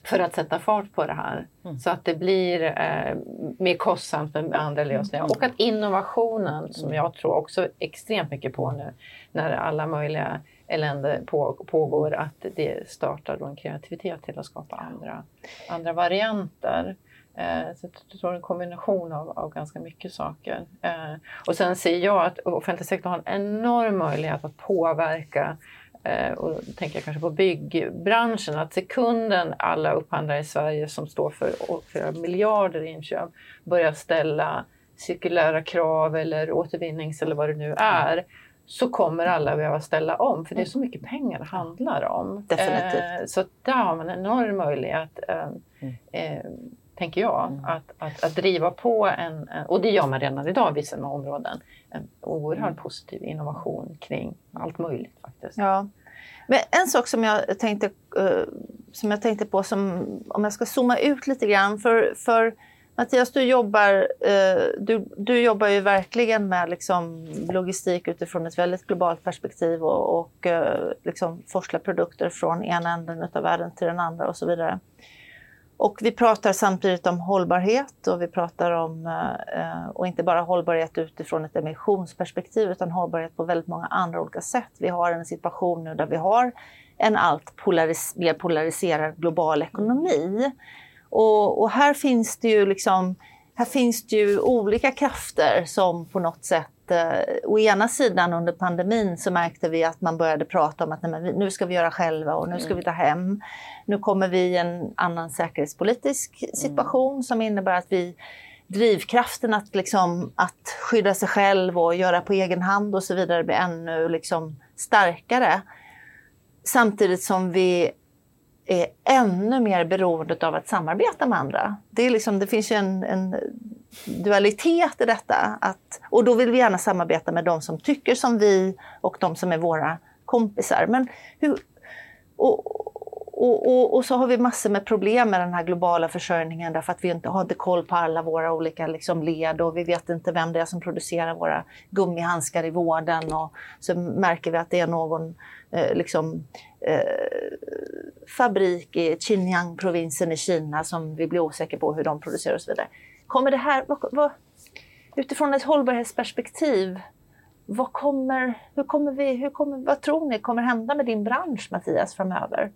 S1: för att sätta fart på det här. Mm. Så att det blir eh, mer kostsamt med andra lösningar. Och att innovationen, som jag tror också extremt mycket på nu, när alla möjliga elände på, pågår, att det startar då en kreativitet till att skapa andra, andra varianter. Eh, så jag tror en kombination av, av ganska mycket saker. Eh, och sen ser jag att offentlig sektor har en enorm möjlighet att påverka Eh, och då tänker jag kanske på byggbranschen, att sekunden alla upphandlare i Sverige som står för flera miljarder i inköp börjar ställa cirkulära krav eller återvinnings eller vad det nu är, så kommer alla behöva ställa om, för det är så mycket pengar det handlar om.
S2: Definitivt.
S1: Eh, så där har man en enorm möjlighet, eh, mm. eh, tänker jag, mm. att, att, att, driva på en, och det gör man redan idag i vissa områden, en oerhört mm. positiv innovation kring allt möjligt faktiskt.
S2: Ja. Men en sak som jag tänkte, uh, som jag tänkte på, som, om jag ska zooma ut lite grann. För, för Mattias, du jobbar, eh, du, du jobbar ju verkligen med liksom, logistik utifrån ett väldigt globalt perspektiv och, och eh, liksom forslar produkter från ena änden av världen till den andra och så vidare. Och vi pratar samtidigt om hållbarhet och vi pratar om, eh, och inte bara hållbarhet utifrån ett emissionsperspektiv utan hållbarhet på väldigt många andra olika sätt. Vi har en situation nu där vi har en allt polaris mer polariserad global ekonomi. Och, och, här finns det ju liksom, här finns det ju olika krafter som på något sätt eh, å ena sidan under pandemin så märkte vi att man började prata om att nej, nu ska vi göra själva och nu ska vi ta hem. Nu kommer vi i en annan säkerhetspolitisk situation mm. som innebär att vi drivkraften att, liksom, att skydda sig själv och göra på egen hand och så vidare blir ännu liksom, starkare. Samtidigt som vi är ännu mer beroende av att samarbeta med andra. Det, är liksom, det finns ju en, en dualitet i detta. Att, och då vill vi gärna samarbeta med de som tycker som vi och de som är våra kompisar. Men hur, och, och, och, och, så har vi massor med problem med den här globala försörjningen därför att vi inte har inte koll på alla våra olika liksom, led och vi vet inte vem det är som producerar våra gummihandskar i vården och så märker vi att det är någon eh, liksom, eh, fabrik i Xinjiang-provinsen i Kina som vi blir osäkra på hur de producerar och så vidare. Kommer det här, vad, vad, utifrån ett hållbarhetsperspektiv, vad kommer, hur kommer vi, hur kommer, vad tror ni kommer hända med din bransch Mattias framöver?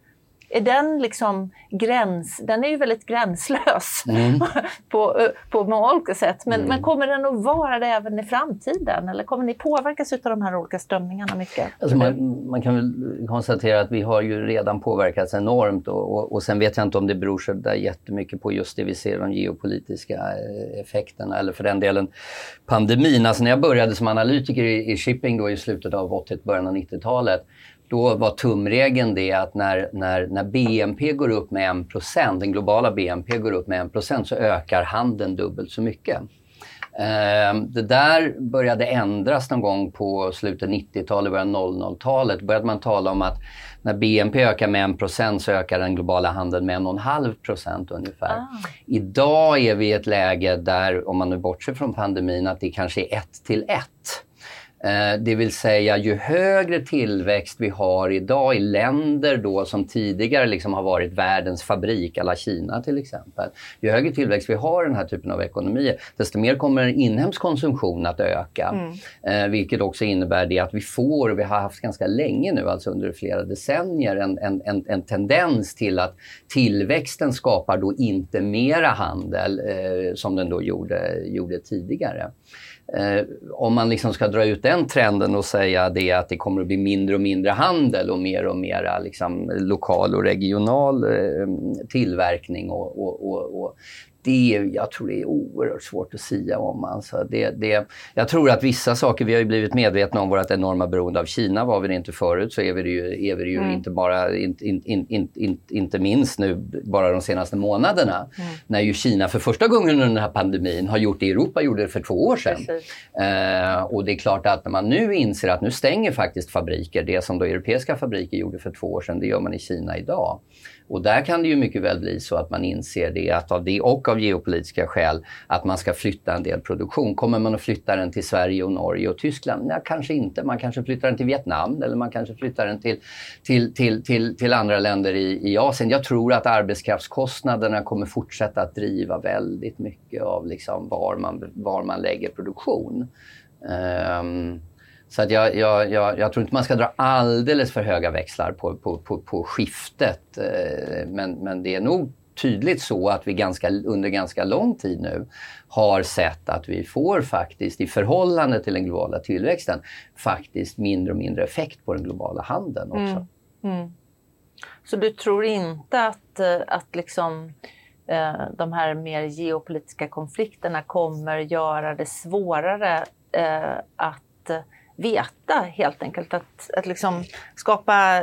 S2: Är den liksom gräns, den är ju väldigt gränslös mm. på, på många olika sätt. Men, mm. men, kommer den att vara det även i framtiden? Eller kommer ni påverkas av de här olika strömningarna mycket?
S4: Alltså man, man, kan väl konstatera att vi har ju redan påverkats enormt och, och, och sen vet jag inte om det beror så där jättemycket på just det vi ser, de geopolitiska eh, effekterna eller för den delen pandemin. Alltså när jag började som analytiker i, i shipping då i slutet av 80 början av 90-talet då var tumregeln det att när, när, när BNP går upp med 1 den globala BNP går upp med 1 så ökar handeln dubbelt så mycket. Ehm, det där började ändras någon gång på slutet 90-talet, början 00-talet. Då började man tala om att när BNP ökar med 1 så ökar den globala handeln med 1,5% ungefär. Ah. Idag är vi i ett läge där, om man nu bortser från pandemin, att det kanske är 1 till 1. Eh, det vill säga ju högre tillväxt vi har idag i länder då som tidigare liksom har varit världens fabrik, alla Kina till exempel. Ju högre tillväxt vi har i den här typen av ekonomier, desto mer kommer inhemsk konsumtion att öka. Mm. Eh, vilket också innebär det att vi får, och vi har haft ganska länge nu, alltså under flera decennier, en, en, en, en tendens till att tillväxten skapar då inte mera handel eh, som den då gjorde, gjorde tidigare. Eh, om man liksom ska dra ut den trenden och säga det att det kommer att bli mindre och mindre handel och mer och mer liksom, lokal och regional eh, tillverkning och, och, och, och det, jag tror det är oerhört svårt att sia om. Alltså det, det, jag tror att vissa saker, vi har ju blivit medvetna om vårt enorma beroende av Kina. Var vi det inte förut så är vi det ju, är vi ju mm. inte bara, in, in, in, inte minst nu bara de senaste månaderna. Mm. När ju Kina för första gången under den här pandemin har gjort det Europa gjorde det för två år sedan. Eh, och det är klart att när man nu inser att nu stänger faktiskt fabriker, det som då europeiska fabriker gjorde för två år sedan, det gör man i Kina idag. Och där kan det ju mycket väl bli så att man inser det, att av det och av geopolitiska skäl, att man ska flytta en del produktion. Kommer man att flytta den till Sverige och Norge och Tyskland? Nej, kanske inte. Man kanske flyttar den till Vietnam eller man kanske flyttar den till, till, till, till, till andra länder i, i Asien. Jag tror att arbetskraftskostnaderna kommer fortsätta att driva väldigt mycket av liksom var, man, var man lägger produktion. Um, så att jag, jag, jag, jag, tror inte man ska dra alldeles för höga växlar på, på, på, på skiftet. Eh, men, men det är nog tydligt så att vi ganska, under ganska lång tid nu har sett att vi får faktiskt i förhållande till den globala tillväxten faktiskt mindre och mindre effekt på den globala handeln också. Mm. Mm.
S2: Så du tror inte att, eh, att liksom, eh, de här mer geopolitiska konflikterna kommer göra det svårare eh, att veta helt enkelt. Att, att liksom skapa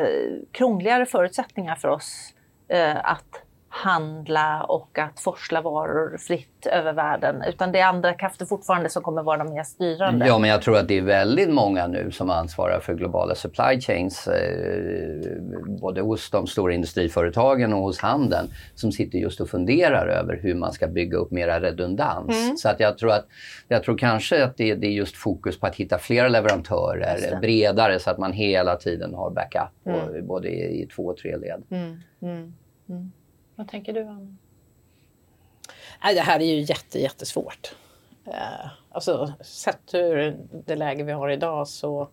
S2: krångligare förutsättningar för oss eh, att handla och att forsla varor fritt över världen. Utan det är andra krafter fortfarande som kommer vara de mer styrande.
S4: Ja, men jag tror att det är väldigt många nu som ansvarar för globala supply chains. Eh, både hos de stora industriföretagen och hos handeln. Som sitter just och funderar över hur man ska bygga upp mera redundans. Mm. Så att jag tror att jag tror kanske att det, det, är just fokus på att hitta fler leverantörer bredare så att man hela tiden har backup mm. både i, i två och tre led. Mm.
S1: Vad tänker du, Anna?
S3: det här är ju jätte, jättesvårt. Eh, alltså, sett ur det läge vi har idag så,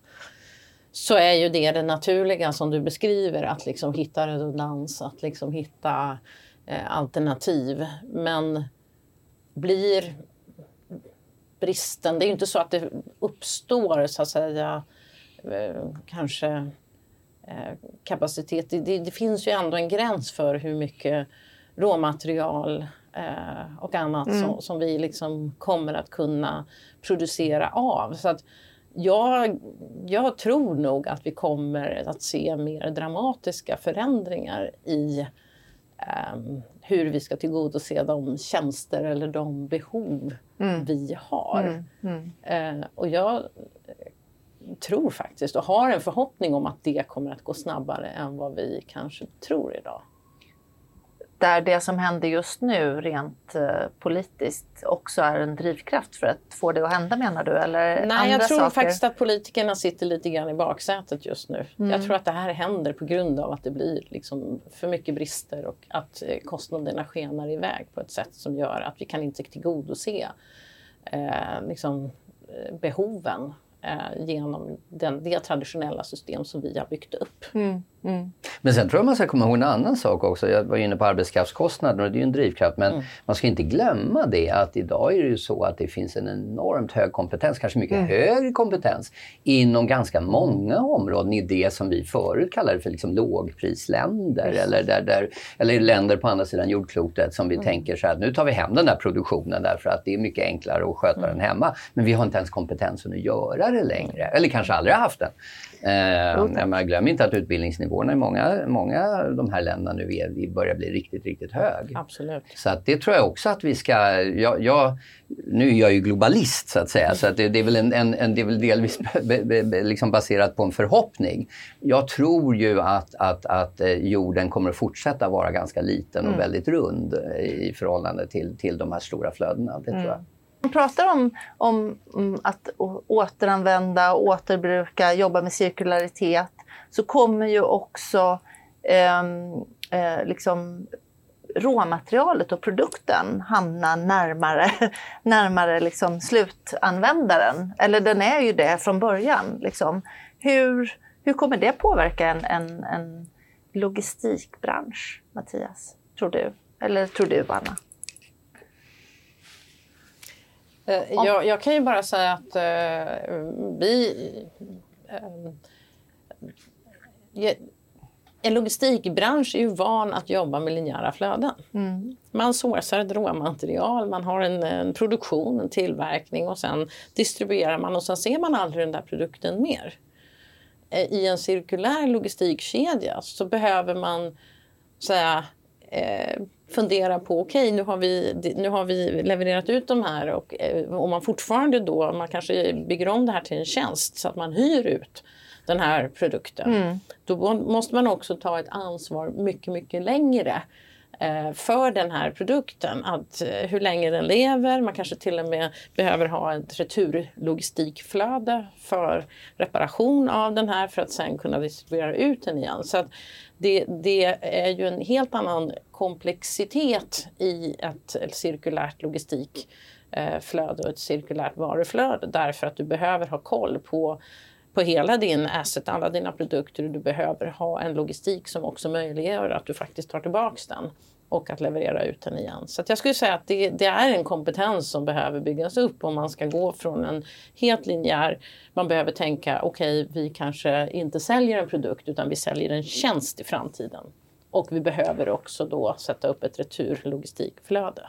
S3: så är ju det det naturliga som du beskriver, att liksom hitta redundans, att liksom hitta eh, alternativ. Men blir bristen, det är ju inte så att det uppstår så att säga eh, kanske kapacitet. Det, det, det, finns ju ändå en gräns för hur mycket råmaterial eh, och annat mm. som, som, vi liksom kommer att kunna producera av. Så att jag, jag tror nog att vi kommer att se mer dramatiska förändringar i eh, hur vi ska tillgodose de tjänster eller de behov mm. vi har. Mm. mm. Eh, och jag tror faktiskt och har en förhoppning om att det kommer att gå snabbare än vad vi kanske tror idag.
S2: Där det som händer just nu rent uh, politiskt också är en drivkraft för att få det att hända menar du? Eller
S3: Nej, jag tror saker? faktiskt att politikerna sitter lite grann i baksätet just nu. Mm. Jag tror att det här händer på grund av att det blir liksom för mycket brister och att eh, kostnaderna skenar iväg på ett sätt som gör att vi kan inte tillgodose eh, liksom, eh, behoven eh, genom den, det traditionella system som vi har byggt upp. Mm,
S4: mm. Men sen tror jag man ska komma ihåg en annan sak också. Jag var inne på arbetskraftskostnader och det är ju en drivkraft. Men mm. man ska inte glömma det att idag är det ju så att det finns en enormt hög kompetens, kanske mycket mm. högre kompetens inom ganska många områden i det som vi förut kallade för liksom lågprisländer eller, där, där, eller länder på andra sidan jordklotet som vi mm. tänker så här nu tar vi hem den där produktionen därför att det är mycket enklare att sköta mm. den hemma. Men vi har inte ens kompetensen att göra det längre. Eller kanske aldrig haft den. Eh, okay. glöm inte att leveranssäkerhetsnivåerna i många, många av de här länderna nu är, börjar bli riktigt, riktigt hög.
S3: Absolut.
S4: Så att det tror jag också att vi ska... Jag, jag, nu är jag ju globalist så att säga, så att det, det är väl, en, en, en, det är väl delvis be, be, be, liksom baserat på en förhoppning. Jag tror ju att, att, att eh, jorden kommer att fortsätta vara ganska liten och mm. väldigt rund i förhållande till, till de här stora flödena. Det mm. tror jag.
S2: Man pratar om, om, mm, att återanvända, återbruka, jobba med cirkularitet så kommer ju också eh, eh, liksom råmaterialet och produkten hamna närmare, närmare liksom slutanvändaren. Eller den är ju det från början. Liksom. Hur, hur kommer det påverka en, en, en logistikbransch, Mattias? Tror du? Eller tror du, Anna?
S3: Eh, jag, jag, kan ju bara säga att uh, vi... Uh, en logistikbransch är ju van att jobba med linjära flöden. Mm. Man sourcar ett råmaterial, man har en, en, produktion, en tillverkning och sen distribuerar man och sen ser man aldrig den där produkten mer. I en cirkulär logistikkedja så behöver man säga, eh, fundera på, okej okay, nu, har vi, nu har vi levererat ut de här och eh, om man fortfarande då, man kanske bygger om det här till en tjänst så att man hyr ut den här produkten. Mm. Då måste man också ta ett ansvar mycket, mycket längre Eh, för den här produkten. Att, eh, hur länge den lever, man kanske till och med behöver ha ett returlogistikflöde för reparation av den här för att sen kunna distribuera ut den igen. Så att det, det är ju en helt annan komplexitet i ett cirkulärt logistikflöde och ett cirkulärt varuflöde därför att du behöver ha koll på på hela din asset, alla dina produkter. Du behöver ha en logistik som också möjliggör att du faktiskt tar tillbaks den och att leverera ut den igen. Så jag skulle säga att det, det, är en kompetens som behöver byggas upp om man ska gå från en helt linjär, man behöver tänka okej okay, vi kanske inte säljer en produkt utan vi säljer en tjänst i framtiden. Och vi behöver också då sätta upp ett returlogistikflöde.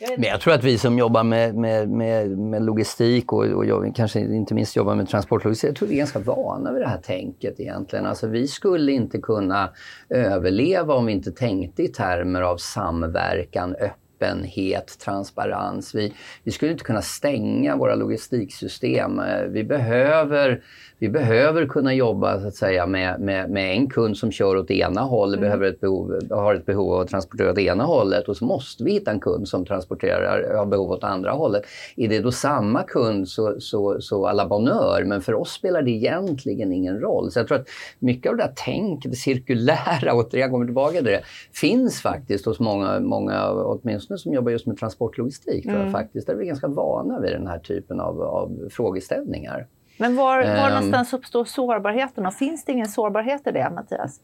S4: Men jag tror att vi som jobbar med, med, med, med logistik och, och jag, kanske inte minst jobbar med transportlogistik, jag tror vi är ganska vana vid det här tänket egentligen. Alltså vi skulle inte kunna överleva om vi inte tänkte i termer av samverkan, öppenhet transparens. Vi, vi skulle inte kunna stänga våra logistiksystem. Eh, vi behöver vi behöver kunna jobba så att säga, med, med, med en kund som kör åt ena hållet, mm. behöver ett behov, har ett behov av att transportera åt ena hållet och så måste vi hitta en kund som transporterar, har behov åt andra hållet. Är det då samma kund så, så, så alla bonheur, men för oss spelar det egentligen ingen roll. Så jag tror att mycket av det där tänket, det cirkulära, återigen kommer tillbaka till det, finns faktiskt hos många, många åtminstone som jobbar just med transportlogistik, tror jag mm. faktiskt. Där är vi ganska vana vid den här typen av, av frågeställningar.
S2: Men var, var um, någonstans uppstår sårbarheten och finns det ingen sårbarhet i det, Mattias?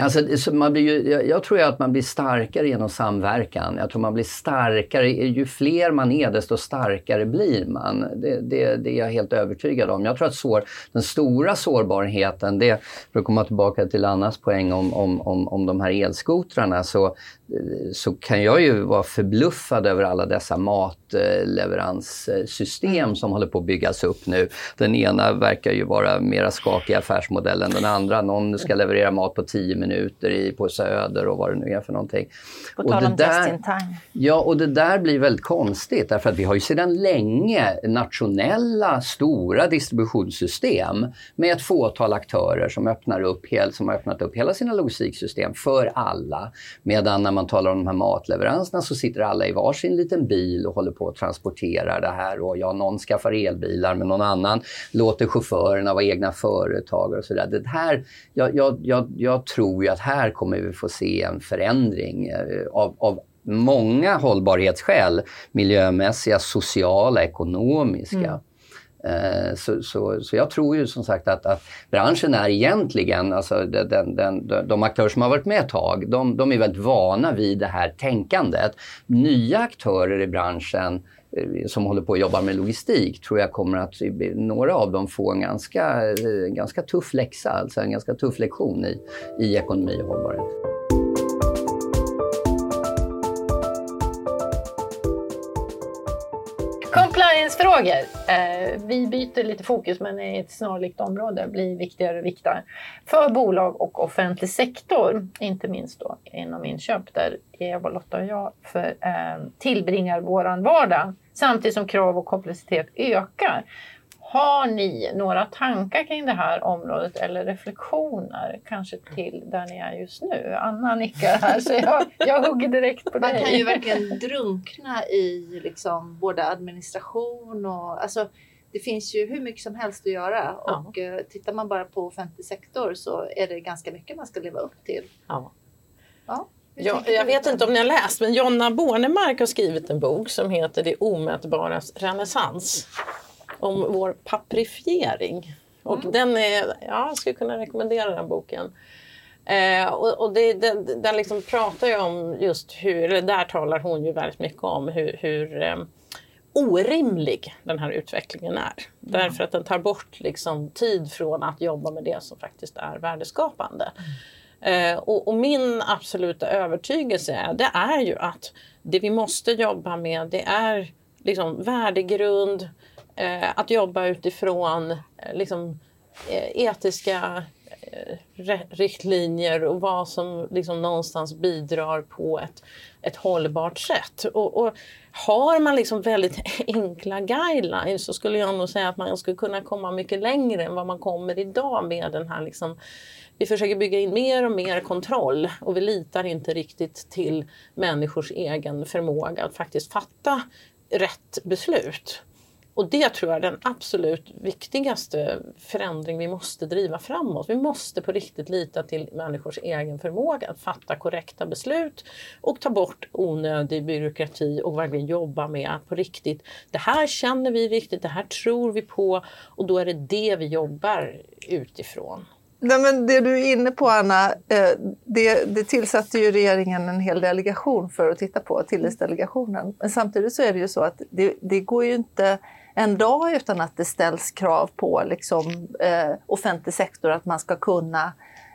S4: Alltså, man blir ju, jag, jag tror att man blir starkare genom samverkan. Jag tror man blir starkare, ju fler man är desto starkare blir man. Det, det, det är jag helt övertygad om. Jag tror att sår, den stora sårbarheten, det, för att komma tillbaka till Annas poäng om, om, om, om de här elskotrarna, så, eh, så kan jag ju vara förbluffad över alla dessa matleveranssystem som håller på att byggas upp nu. Den ena verkar ju vara mera skakig affärsmodell än den andra. Någon ska leverera mat på tio minuter i, på Söder och vad det nu är för någonting.
S2: På tal om där, just in time.
S4: Ja, och det där blir väldigt konstigt därför att vi har ju sedan länge nationella stora distributionssystem med ett fåtal aktörer som, öppnar upp som har öppnat upp hela sina logistiksystem för alla. Medan när man talar om de här matleveranserna så sitter alla i varsin liten bil och håller på att transportera det här. Och ja, någon skaffar elbilar men någon annan låter chaufförerna vara egna företagare och sådär. Det här, jag, jag, jag, jag tror ju att här kommer vi få se en förändring eh, av, av många hållbarhetsskäl. Miljömässiga, sociala, ekonomiska. Mm. Eh, så, så, så jag tror ju som sagt att, att branschen är egentligen, alltså den, den, de aktörer som har varit med ett tag, de, de är väldigt vana vid det här tänkandet. Nya aktörer i branschen Eh, som håller på att jobba med logistik tror jag kommer att några av dem få en ganska, eh, ganska tuff läxa, alltså en ganska tuff lektion i, i ekonomi och hållbarhet.
S1: Compliance-frågor. Eh, vi byter lite fokus men i ett snarlikt område blir viktigare och viktigare för bolag och offentlig sektor. Inte minst då inom inköp där Eva, Lotta och jag för, eh, tillbringar vår vardag samtidigt som krav och komplexitet ökar. Har ni några tankar kring det här området eller reflektioner kanske till där ni är just nu? Anna nickar här så jag, jag hugger direkt på
S5: Man
S1: dig.
S5: kan ju verkligen drunkna i liksom både administration och alltså det finns ju hur mycket som helst att göra
S3: Ja.
S5: och eh, tittar man bara på offentlig sektor så är det ganska mycket man ska leva upp till.
S3: Ja.
S5: Ja,
S3: Jag, jag vet inte om ni har läst, men Jonna Bornemark har skrivit en bok som heter Det omätbaras renässans. Om vår paprifiering. Och den är, ja, jag skulle kunna rekommendera den boken. Eh, och och det, den, den liksom pratar ju om just hur, eller där talar hon ju väldigt mycket om hur, hur eh, orimlig den här utvecklingen är. Därför att den tar bort liksom tid från att jobba med det som faktiskt är värdeskapande. Eh, och, och min absoluta övertygelse är, det är ju att det vi måste jobba med det är liksom värdegrund, Eh, att jobba utifrån eh, liksom, eh, etiska eh, riktlinjer och vad som liksom någonstans bidrar på ett, ett hållbart sätt. Och, och har man liksom väldigt enkla guidelines så skulle jag nog säga att man skulle kunna komma mycket längre än vad man kommer idag med den här liksom vi försöker bygga in mer och mer kontroll och vi litar inte riktigt till människors egen förmåga att faktiskt fatta rätt beslut. Och det tror jag är den absolut viktigaste förändring vi måste driva framåt. Vi måste på riktigt lita till människors egen förmåga att fatta korrekta beslut och ta bort onödig byråkrati och verkligen jobba med att på riktigt, det här känner vi riktigt, det här tror vi på och då är det det vi jobbar utifrån.
S2: Nej, men det du är inne på, Anna, eh, det, det tillsatte ju regeringen en hel delegation för att titta på, tillitsdelegationen. Men samtidigt så är det ju så att det, det går ju inte en dag utan att det ställs krav på liksom, eh, offentlig sektor att man ska kunna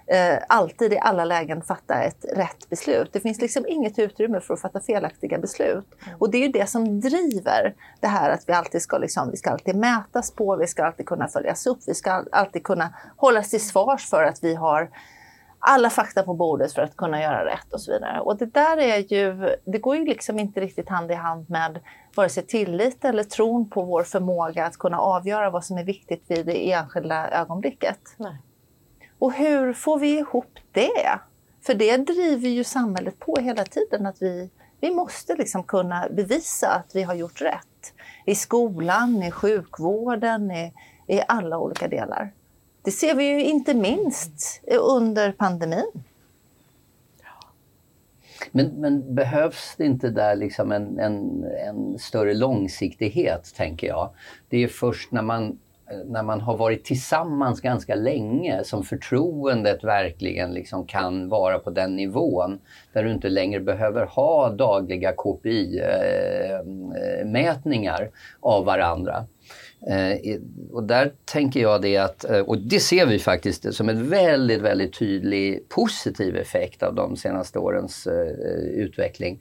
S2: eh, alltid i alla lägen fatta ett rätt beslut. Det finns liksom inget utrymme för att fatta felaktiga beslut. Och det är ju det som driver det här att vi alltid ska, liksom, vi ska alltid mätas på, vi ska alltid kunna följas upp, vi ska alltid kunna hållas till svars för att vi har alla fakta på bordet för att kunna göra rätt och så vidare. Och det där är ju, det går ju liksom inte riktigt hand i hand med vare sig tillit eller tron på vår förmåga att kunna avgöra vad som är viktigt vid det enskilda ögonblicket.
S3: Nej.
S2: Och hur får vi ihop det? För det driver ju samhället på hela tiden att vi, vi måste liksom kunna bevisa att vi har gjort rätt. I skolan, i sjukvården, i, i alla olika delar. Det ser vi ju inte minst under pandemin.
S4: Men, men behövs det inte där liksom en, en, en större långsiktighet, tänker jag? Det är först när man, när man har varit tillsammans ganska länge som förtroendet verkligen liksom kan vara på den nivån där du inte längre behöver ha dagliga KPI-mätningar eh, eh, av varandra. Eh, och där tänker jag det att, eh, och det ser vi faktiskt som en väldigt, väldigt tydlig positiv effekt av de senaste årens eh, utveckling.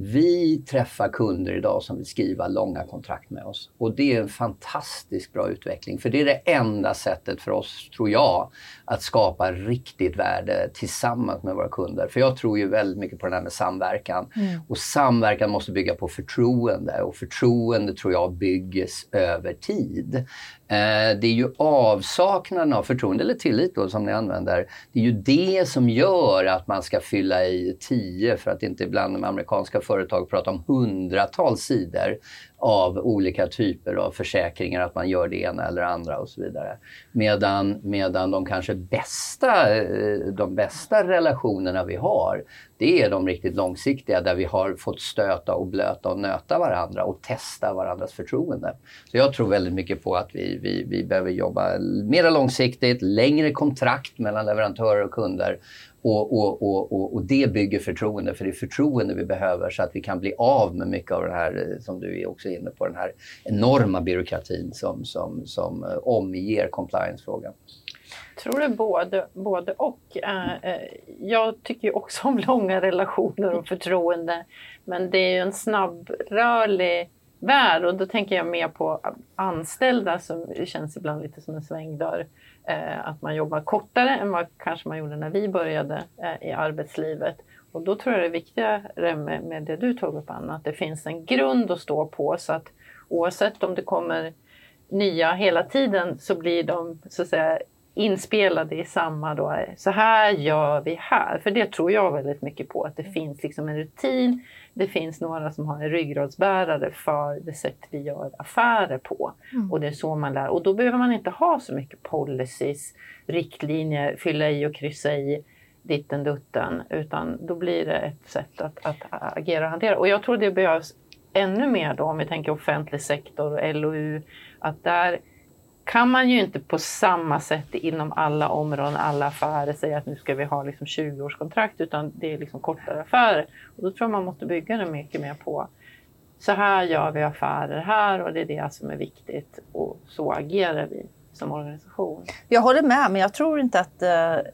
S4: Vi träffar kunder idag som vill skriva långa kontrakt med oss. Och det är en fantastiskt bra utveckling. För det är det enda sättet för oss, tror jag, att skapa riktigt värde tillsammans med våra kunder. För jag tror ju väldigt mycket på det här med samverkan. Och samverkan måste bygga på förtroende. Och förtroende tror jag byggs över tid. Eh, det är ju avsaknaden av förtroende, eller tillit då, som ni använder. Det är ju det som gör att man ska fylla i 10, för att inte ibland med amerikanska företag pratar om hundratals sidor av olika typer av försäkringar, att man gör det ena eller andra och så vidare. Medan, medan de kanske bästa, eh, de bästa relationerna vi har, det är de riktigt långsiktiga där vi har fått stöta och blöta och nöta varandra och testa varandras förtroende. Så jag tror väldigt mycket på att vi, vi, vi behöver jobba mer långsiktigt, längre kontrakt mellan leverantörer och kunder och, och, och, och, och det bygger förtroende, för det är förtroende vi behöver så att vi kan bli av med mycket av det här, eh, som du är också inne på, den här enorma byråkratin som, som, som eh, omger compliance-frågan.
S1: Tror du både, både och? Eh, eh, Jag tycker ju också om långa relationer och förtroende. Men det är ju en snabbrörlig värld och då tänker jag mer på anställda som känns ibland lite som en svängdörr. Eh, att man jobbar kortare än vad kanske man gjorde när vi började eh, i arbetslivet. Och då tror jag det är viktigare med, med det du tog upp Anna, att det finns en grund att stå på så att oavsett om det kommer nya hela tiden så blir de så att säga inspelade i samma då, så här gör vi här. För det tror jag väldigt mycket på, att det finns liksom en rutin. Det finns några som har en ryggradsbärare för det sätt vi gör affärer på. Mm. Och det är så man lär. Och då behöver man inte ha så mycket policies, riktlinjer, fylla i och kryssa i ditten dutten. Utan då blir det ett sätt att, att agera och hantera. Och jag tror det behövs ännu mer då om vi tänker offentlig sektor och LOU. Att där kan man ju inte på samma sätt inom alla områden, alla affärer säga att nu ska vi ha liksom 20-årskontrakt utan det är liksom kortare affärer. Och då tror jag man måste bygga det mycket mer på så här gör vi affärer här och det är det som är viktigt och så agerar vi som organisation.
S2: Jag håller med, men jag tror inte att uh,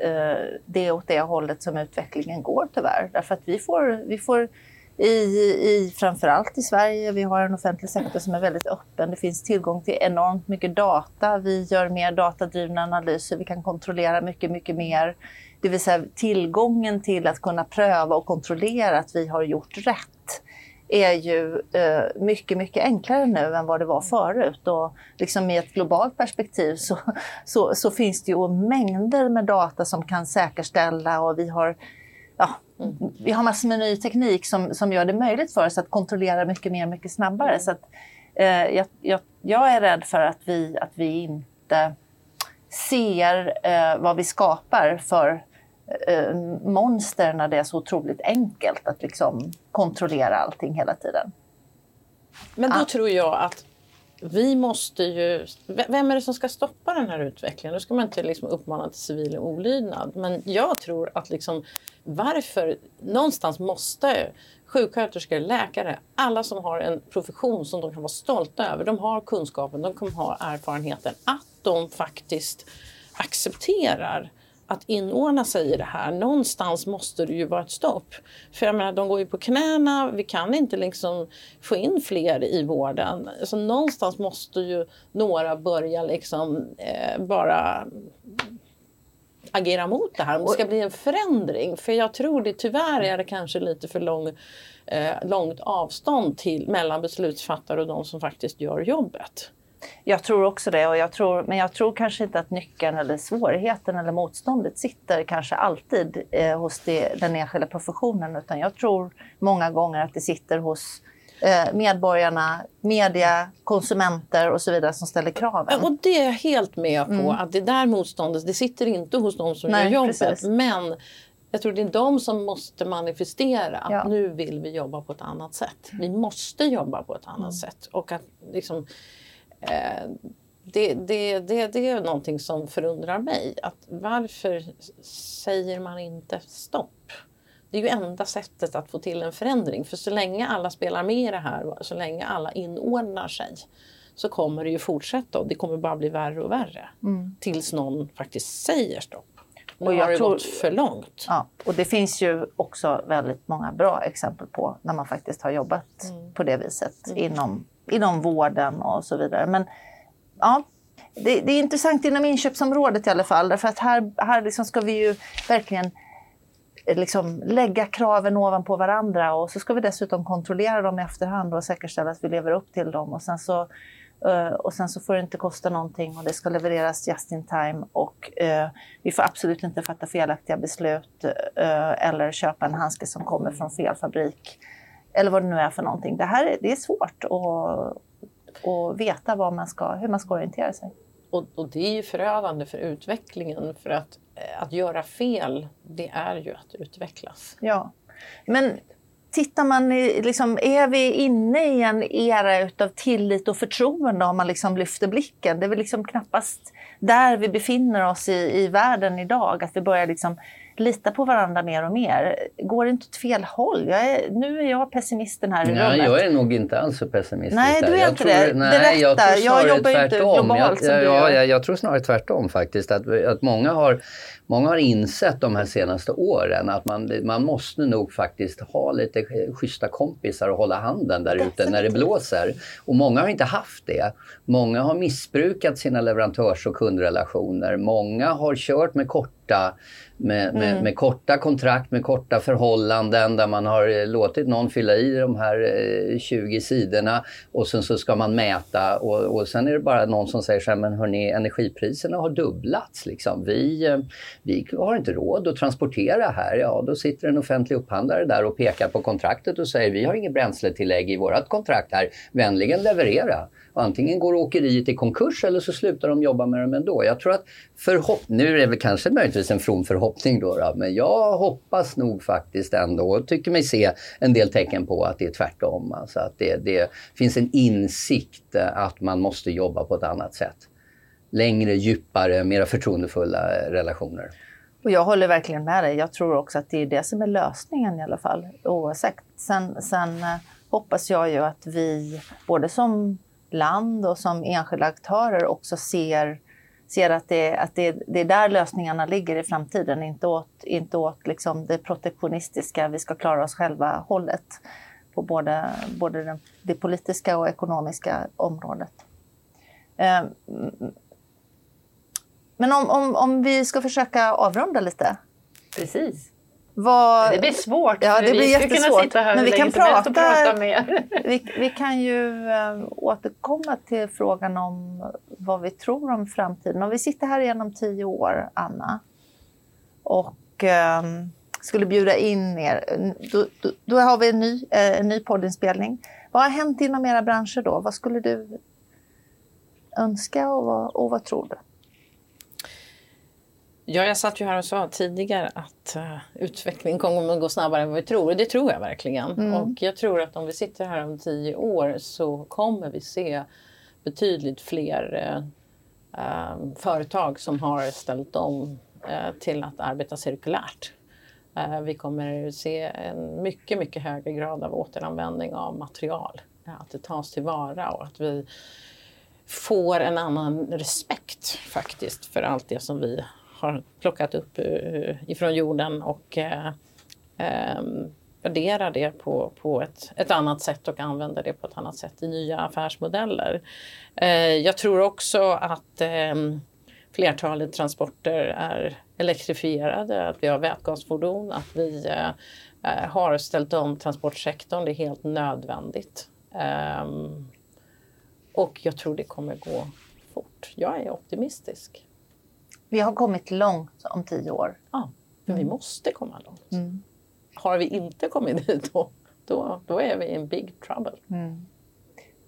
S2: det är åt det hållet som utvecklingen går tyvärr. Därför att vi får, vi får i, i, framförallt i Sverige. Vi har en offentlig sektor som är väldigt öppen. Det finns tillgång till enormt mycket data. Vi gör mer datadrivna analyser. Vi kan kontrollera mycket, mycket mer. Det vill säga tillgången till att kunna pröva och kontrollera att vi har gjort rätt är ju eh, mycket, mycket enklare nu än vad det var förut. Och liksom I ett globalt perspektiv så, så, så finns det ju mängder med data som kan säkerställa och vi har ja, vi har massor med ny teknik som, som gör det möjligt för oss att kontrollera mycket mer, mycket snabbare. Så att, eh, jag, jag, jag, är rädd för att vi, att vi inte ser eh, vad vi skapar för eh, monster när det är så otroligt enkelt att liksom kontrollera allting hela tiden.
S3: Men då ah. tror jag att vi måste ju... Vem är det som ska stoppa den här utvecklingen? Då ska man inte liksom uppmana till civil olydnad. Men jag tror att liksom, varför... Någonstans måste sjuksköterskor, läkare, alla som har en profession som de kan vara stolta över. De har kunskapen, de kommer ha erfarenheten. Att de faktiskt accepterar att inordna sig i det här. Någonstans måste det ju vara ett stopp. För jag menar, de går ju på knäna, vi kan inte liksom få in fler i vården. Så någonstans måste ju några börja liksom eh, bara agera mot det här. Om det ska bli en förändring. För jag tror det tyvärr är det kanske lite för lång, eh, långt avstånd till, mellan beslutsfattare och de som faktiskt gör jobbet.
S2: Jag tror också det, och jag tror, men jag tror kanske inte att nyckeln eller svårigheten eller motståndet sitter kanske alltid eh, hos det, den enskilda professionen utan jag tror många gånger att det sitter hos medborgarna, media, konsumenter och så vidare som ställer kraven.
S3: Och det är jag helt med på, mm. att det där motståndet det sitter inte hos de som Nej, gör jobbet. Precis. Men jag tror det är de som måste manifestera att ja. nu vill vi jobba på ett annat sätt. Vi måste jobba på ett annat mm. sätt. Och att liksom, Eh, det, det, det, det är någonting som förundrar mig. Att varför säger man inte stopp? Det är ju enda sättet att få till en förändring. För så länge alla spelar med i det här, så länge alla inordnar sig så kommer det ju fortsätta och det kommer bara bli värre och värre. Mm. Tills någon faktiskt säger stopp. Nu och jag har det tror, gått för långt.
S2: Ja, och det finns ju också väldigt många bra exempel på när man faktiskt har jobbat mm. på det viset mm. inom inom vården och så vidare. Men ja, det, det, är intressant inom inköpsområdet i alla fall, därför att här, här liksom ska vi ju verkligen liksom lägga kraven ovanpå varandra och så ska vi dessutom kontrollera dem i efterhand och säkerställa att vi lever upp till dem. Och sen så, eh, och sen så får det inte kosta någonting och det ska levereras just in time och eh, vi får absolut inte fatta felaktiga beslut eh, eller köpa en handske som kommer från fel fabrik. Eller vad det nu är för någonting. Det här det är svårt att, att veta vad man ska, hur man ska orientera sig.
S3: Och, och det är ju förödande för utvecklingen för att, Eh, att göra fel, det är ju att utvecklas.
S2: Ja, men tittar man, i, liksom, är vi inne i en era utav tillit och förtroende om man liksom lyfter blicken? Det är väl liksom knappast där vi befinner oss i, i världen idag, att vi börjar liksom lita på varandra mer och mer. Går det inte åt fel håll? Är, nu är jag pessimisten här i
S4: nej,
S2: rummet.
S4: Jag är nog inte alls så pessimistisk.
S2: Nej, du är
S4: jag
S2: inte tror, det. Nej, Berätta. Jag, tror jag jobbar tvärtom. inte globalt
S4: jag,
S2: som
S4: du gör. Jag, jag tror snarare tvärtom faktiskt. Att, att många har många har insett de här senaste åren att man, man måste nog faktiskt ha lite schyssta kompisar och hålla handen där ute när det blåser. Och många har inte haft det. Många har missbrukat sina leverantörs och kundrelationer. Många har kört med korta med, med, mm. med, korta kontrakt, med korta förhållanden där man har eh, låtit någon fylla i de här 20 eh, sidorna och sen så ska man mäta och, och sen är det bara någon som säger så här, men hörni, energipriserna har dubblats. Liksom. Vi, eh, vi har inte råd att transportera här. Ja, då sitter en offentlig upphandlare där och pekar på kontraktet och säger vi har inget bränsletillägg i vårt kontrakt här, vänligen leverera. Antingen går åkeriet i konkurs eller så slutar de jobba med dem ändå. Jag tror att förhopp nu är det väl kanske möjligtvis en from förhoppning då, då, men jag hoppas nog faktiskt ändå och tycker mig se en del tecken på att det är tvärtom. Alltså att det, det finns en insikt att man måste jobba på ett annat sätt. Längre, djupare, mera förtroendefulla eh, relationer.
S2: Och jag håller verkligen med dig. Jag tror också att det är det som är lösningen i alla fall. Oavsett. Sen, sen eh, hoppas jag ju att vi, både som land och som enskilda aktörer också ser, ser att, det, att det, det är där lösningarna ligger i framtiden, inte åt, inte åt liksom det protektionistiska, vi ska klara oss själva hållet på både, både det, det politiska och ekonomiska området. Eh, Eh, men om, om, om vi ska försöka avrunda lite.
S1: Precis.
S2: Vad...
S1: Det blir svårt.
S2: Ja, det blir
S1: vi
S2: jättesvårt. Men vi kan prata,
S1: prata mer.
S2: vi, vi, kan ju äh, återkomma till frågan om vad vi tror om framtiden. Om vi sitter här igen om tio år, Anna, och äh, skulle bjuda in er. Då, då, då har vi en ny, äh, en ny poddinspelning. Vad har hänt inom era branscher då? Vad skulle du önska och vad, och vad tror du?
S3: Ja, jag satt ju här och sa tidigare att uh, utvecklingen kommer att gå snabbare än vad vi tror. Och det tror jag verkligen. Mm. Och jag tror att om vi sitter här om tio år så kommer vi se betydligt fler uh, uh, företag som har ställt om till att arbeta cirkulärt. vi kommer se en mycket, mycket högre grad av återanvändning av material. Att det tas tillvara och att vi får en annan respekt faktiskt för allt det som vi har plockat upp uh, ifrån jorden och uh, um, värderar det på, på ett, ett annat sätt och använder det på ett annat sätt i nya affärsmodeller. Uh, jag tror också att um, flertalet transporter är elektrifierade, att vi har vätgasfordon, att vi har ställt om transportsektorn. Det är helt nödvändigt. Um, och jag tror det kommer gå fort. Jag är optimistisk.
S2: Vi har kommit långt om tio år.
S3: Ja, men mm. vi måste komma långt. Mm. Har vi inte kommit dit då, då, då är vi in big trouble.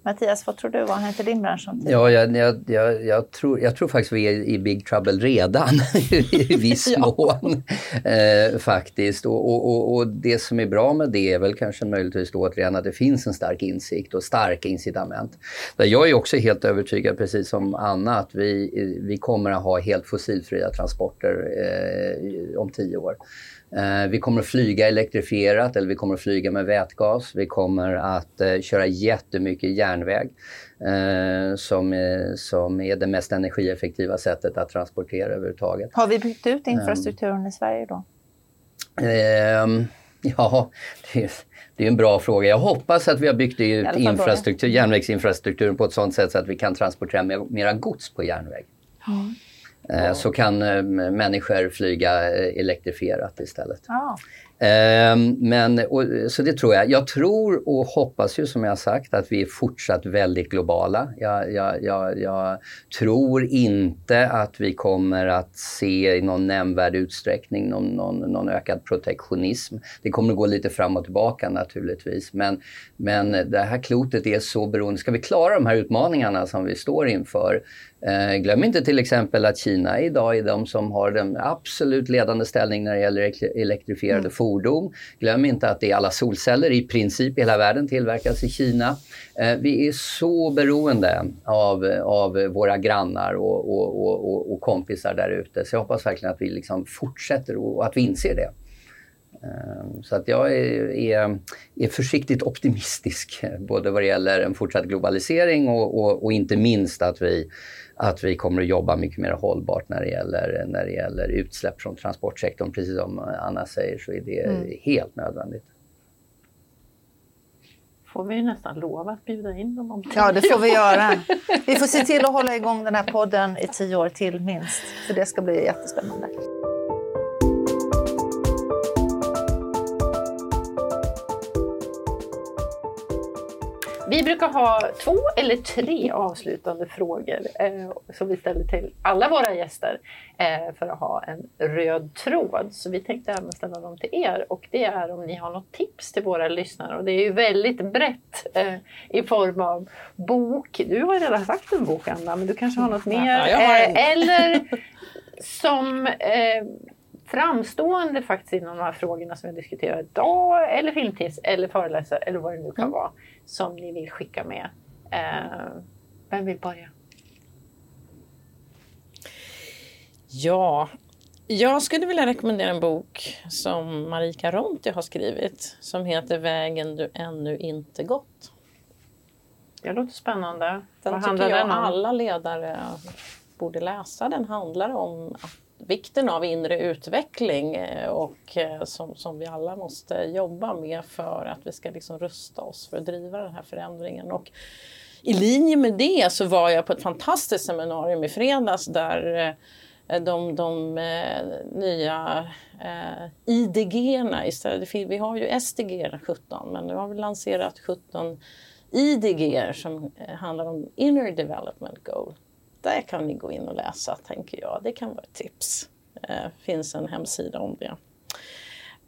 S2: Mattias, vad tror du? Vad har hänt i din bransch?
S4: Ja, jag, jag, jag, jag, tror, jag tror faktiskt vi är i big trouble redan i viss ja. mån. Eh, faktiskt. Och, och, och, och, det som är bra med det är väl kanske möjligtvis då återigen att det finns en stark insikt och starka incitament. Jag är också helt övertygad, precis som Anna, att vi, vi kommer att ha helt fossilfria transporter eh, om tio år. Eh, vi kommer att flyga elektrifierat eller vi kommer att flyga med vätgas. Vi kommer att eh, köra jättemycket järnväg eh, som, är, som är det mest energieffektiva sättet att transportera överhuvudtaget.
S2: Har vi byggt ut infrastrukturen um, i Sverige då?
S4: Um, ja, det är, det är en bra fråga. Jag hoppas att vi har byggt ut infrastruktur, järnvägsinfrastrukturen på ett sådant sätt så att vi kan transportera mer, mera gods på järnväg. Mm. Eh, så kan eh, människor flyga eh, elektrifierat istället. Ja. Ehm, men, och, så det tror jag. Jag tror och hoppas ju som jag sagt att vi är fortsatt väldigt globala. Jag, jag, jag, jag tror inte att vi kommer att se i någon nämnvärd utsträckning någon, någon, någon, ökad protektionism. Det kommer att gå lite fram och tillbaka naturligtvis. Men, men det här klotet är så beroende. Ska vi klara de här utmaningarna som vi står inför glöm inte till exempel att Kina idag är de som har den absolut ledande ställning när det gäller elektrifierade mm. fordon. Glöm inte att det är alla solceller i princip i hela världen tillverkas i Kina. Eh, vi är så beroende av, av våra grannar och, och, och, och kompisar där ute. Så jag hoppas verkligen att vi liksom fortsätter och att vi inser det. Ehm, så att jag är, är, är, försiktigt optimistisk både vad det gäller en fortsatt globalisering och, och, och, inte minst att vi, att vi kommer att jobba mycket mer hållbart när det gäller, när det gäller utsläpp från transportsektorn. Precis som Anna säger så är det mm. helt nödvändigt
S1: får vi nästan lova att bjuda in dem om tio
S2: Ja, det får vi göra. Vi får se till att hålla igång den här podden i tio år till minst, för det ska bli jättespännande.
S1: Vi brukar ha två eller tre avslutande frågor eh, som vi ställer till alla våra gäster eh, för att ha en röd tråd. Så vi tänkte även ställa dem till er och det är om ni har något tips till våra lyssnare. Och det är ju väldigt brett eh, i form av bok. Du har redan sagt en bok Anna, men du kanske har något mer?
S3: Ja,
S1: eh, eller som eh, framstående faktiskt inom de här frågorna som vi diskuterar idag, eller filmtips, eller föreläsare, eller vad det nu kan mm. vara, som ni vill skicka med. Eh, vem vill börja?
S3: Ja, jag skulle vilja rekommendera en bok som Marika Ronti har skrivit som heter Vägen du ännu inte gått.
S1: Det låter spännande.
S3: Den Vad tycker jag den alla ledare borde läsa. Den handlar om att vikten av inre utveckling eh, och eh, som, som vi alla måste jobba med för att vi ska liksom rusta oss för att driva den här förändringen. Och I linje med det så var jag på ett fantastiskt seminarium i fredags där eh, de, de nya eh, IDG-erna istället. Vi har ju SDG 17 men nu har vi lanserat 17 IDG som handlar om Inner Development Goal där kan ni gå in och läsa, tänker jag. Det kan vara ett tips. Det eh, finns en hemsida om det.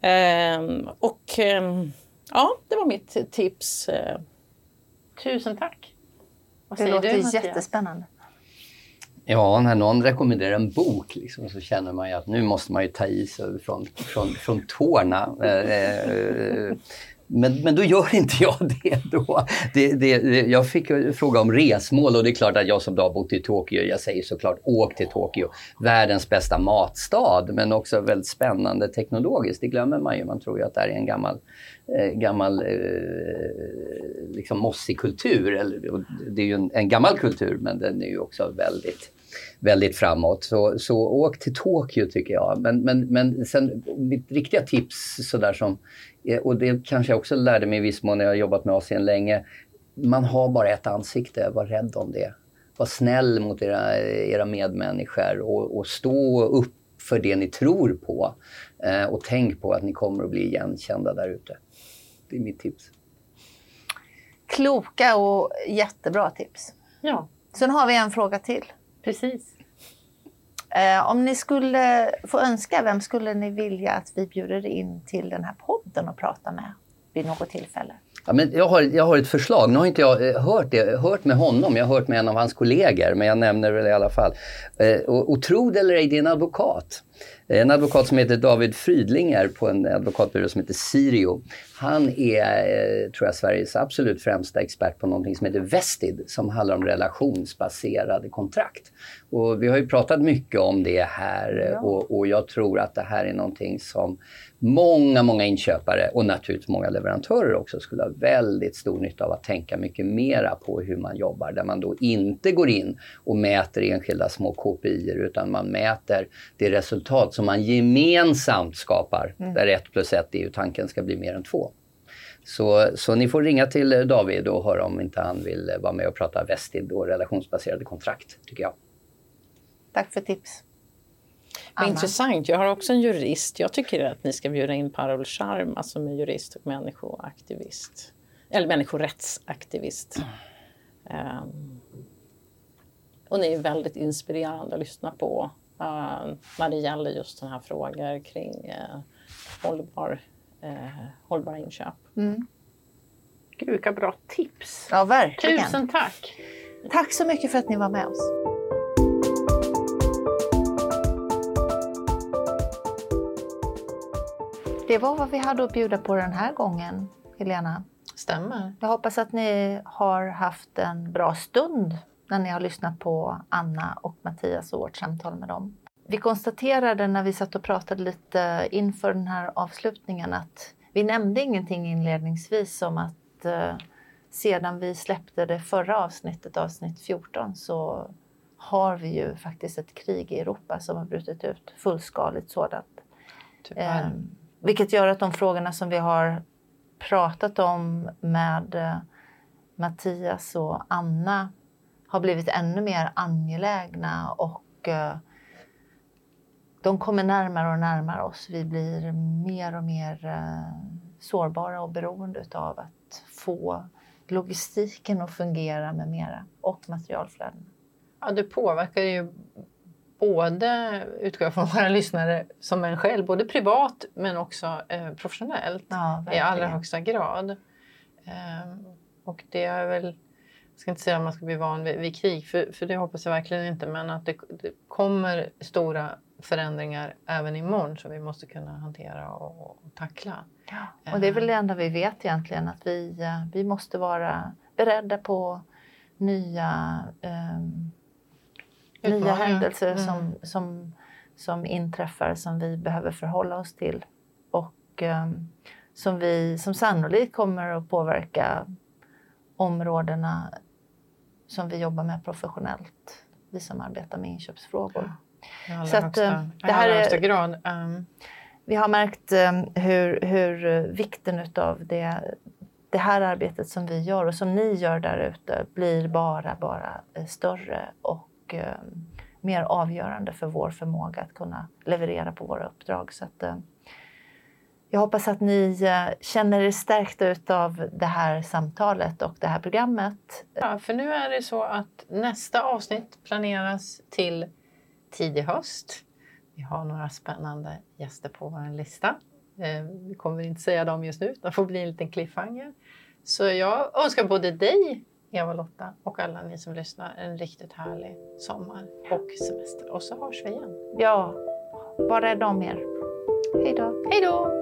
S3: Eh, och eh, ja, det var mitt tips.
S1: Tusen tack!
S2: Vad det låter du, jättespännande.
S4: Ja, när någon rekommenderar en bok liksom, så känner man ju att nu måste man ju ta i sig från, från, från tårna. Eh, eh men, men då gör inte jag det då. Det, det, jag fick fråga om resmål och det är klart att jag som då har bott i Tokyo, jag säger såklart åk till Tokyo. Världens bästa matstad men också väldigt spännande teknologiskt. Det glömmer man ju. Man tror ju att det här är en gammal, eh, gammal eh, liksom mossig kultur. Eller, det är ju en, en gammal kultur men den är ju också väldigt väldigt framåt. Så, så åk till Tokyo tycker jag. Men, men, men sen mitt riktiga tips sådär som, eh, och det kanske jag också lärde mig i viss mån när jag jobbat med Asien länge. Man har bara ett ansikte, var rädd om det. Var snäll mot era, era medmänniskor och, och stå upp för det ni tror på. Eh, och tänk på att ni kommer att bli igenkända där ute. Det är mitt tips.
S2: Kloka och jättebra tips.
S1: Ja.
S2: Sen har vi en fråga till.
S1: Precis.
S2: Eh, om ni skulle få önska, vem skulle ni vilja att vi bjuder in till den här podden och pratar med vid något tillfälle?
S4: Ja, men jag, har, jag har ett förslag. Nu har inte jag eh, hört, det, hört med honom, jag har hört med en av hans kollegor, men jag nämner det i alla fall. Eh, och, och tro det eller ej, det är en advokat. En advokat som heter David Frydlinger på en advokatbyrå som heter Sirio. Han är, eh, tror jag, Sveriges absolut främsta expert på någonting som heter Vestid som handlar om relationsbaserade kontrakt. Och vi har ju pratat mycket om det här ja. och, och jag tror att det här är någonting som många, många inköpare och naturligtvis många leverantörer också skulle ha väldigt stor nytta av att tänka mycket mera på hur man jobbar. Där man då inte går in och mäter enskilda små KPI utan man mäter det resultat som man gemensamt skapar. Mm. Där 1 plus 1 EU-tanken ska bli mer än 2. Så, så ni får ringa till David och höra om inte han vill vara med och prata Vestid och relationsbaserade kontrakt, tycker jag.
S2: Tack för tips.
S3: Intressant. Jag har också en jurist. Jag tycker att ni ska bjuda in Parol Sharma som är jurist och människoaktivist. Eller människorättsaktivist. Um, och ni är väldigt inspirerande att lyssna på uh, när det gäller just sådana här frågor kring uh, hållbar, uh, hållbara inköp.
S1: Mm. Gud, vilka bra tips!
S2: Ja, verkligen.
S1: Tusen tack!
S2: Tack så mycket för att ni var med oss. Det var vad vi hade att bjuda på den här gången, Helena.
S1: Stämmer.
S2: Jag hoppas att ni har haft en bra stund när ni har lyssnat på Anna och Mattias och vårt samtal med dem. vi konstaterade när vi satt och pratade lite inför den här avslutningen att vi nämnde ingenting inledningsvis om att eh, sedan vi släppte det förra avsnittet, avsnitt 14, så har vi ju faktiskt ett krig i Europa som har brutit ut, fullskaligt sådant. Eh, vilket gör att de frågorna som vi har pratat om med eh, Mattias och Anna har blivit ännu mer angelägna och eh, de kommer närmare och närmare oss. Vi blir mer och mer eh, sårbara och beroende av att få logistiken att fungera med mera och materialflöden.
S1: Ja, det påverkar ju både, utgår jag från våra lyssnare, som en själv, både privat men också eh, professionellt
S2: Ja,
S1: i allra högsta grad. Ehm, och det är väl, jag ska inte säga att man ska bli van vid, vid krig, för, för det hoppas jag verkligen inte, men att det, det kommer stora förändringar även imorgon som vi måste kunna hantera och, och tackla.
S2: Och det är väl det enda vi vet egentligen, att vi, eh, vi måste vara beredda på nya, ehm, nya händelser
S1: Mm.
S2: som, som, som inträffar som vi behöver förhålla oss till. Och ehm, som, vi, som sannolikt kommer att påverka områdena som vi jobbar med professionellt. Vi som arbetar med inköpsfrågor.
S1: Allra
S2: Så att,
S1: högsta,
S2: eh, det här är-.
S1: Ehm,
S2: Vi har märkt eh, hur, hur eh, vikten utav det, det här arbetet som vi gör och som ni gör där ute blir bara, bara eh, större och eh, mer avgörande för vår förmåga att kunna leverera på våra uppdrag. Så att, jag hoppas att ni eh, känner er stärkta utav det här samtalet och det här programmet.
S1: Ja, för nu är det så att nästa avsnitt planeras till tidig höst. Vi har några spännande gäster på vår lista. Eh, Vi kommer inte säga dem just nu, det får bli en liten cliffhanger. Så jag önskar både dig, Eva-Lotta, och alla ni som lyssnar en riktigt härlig sommar och semester. Och så hörs vi igen.
S2: Ja, var rädda om er. Hej då!
S1: Hej då!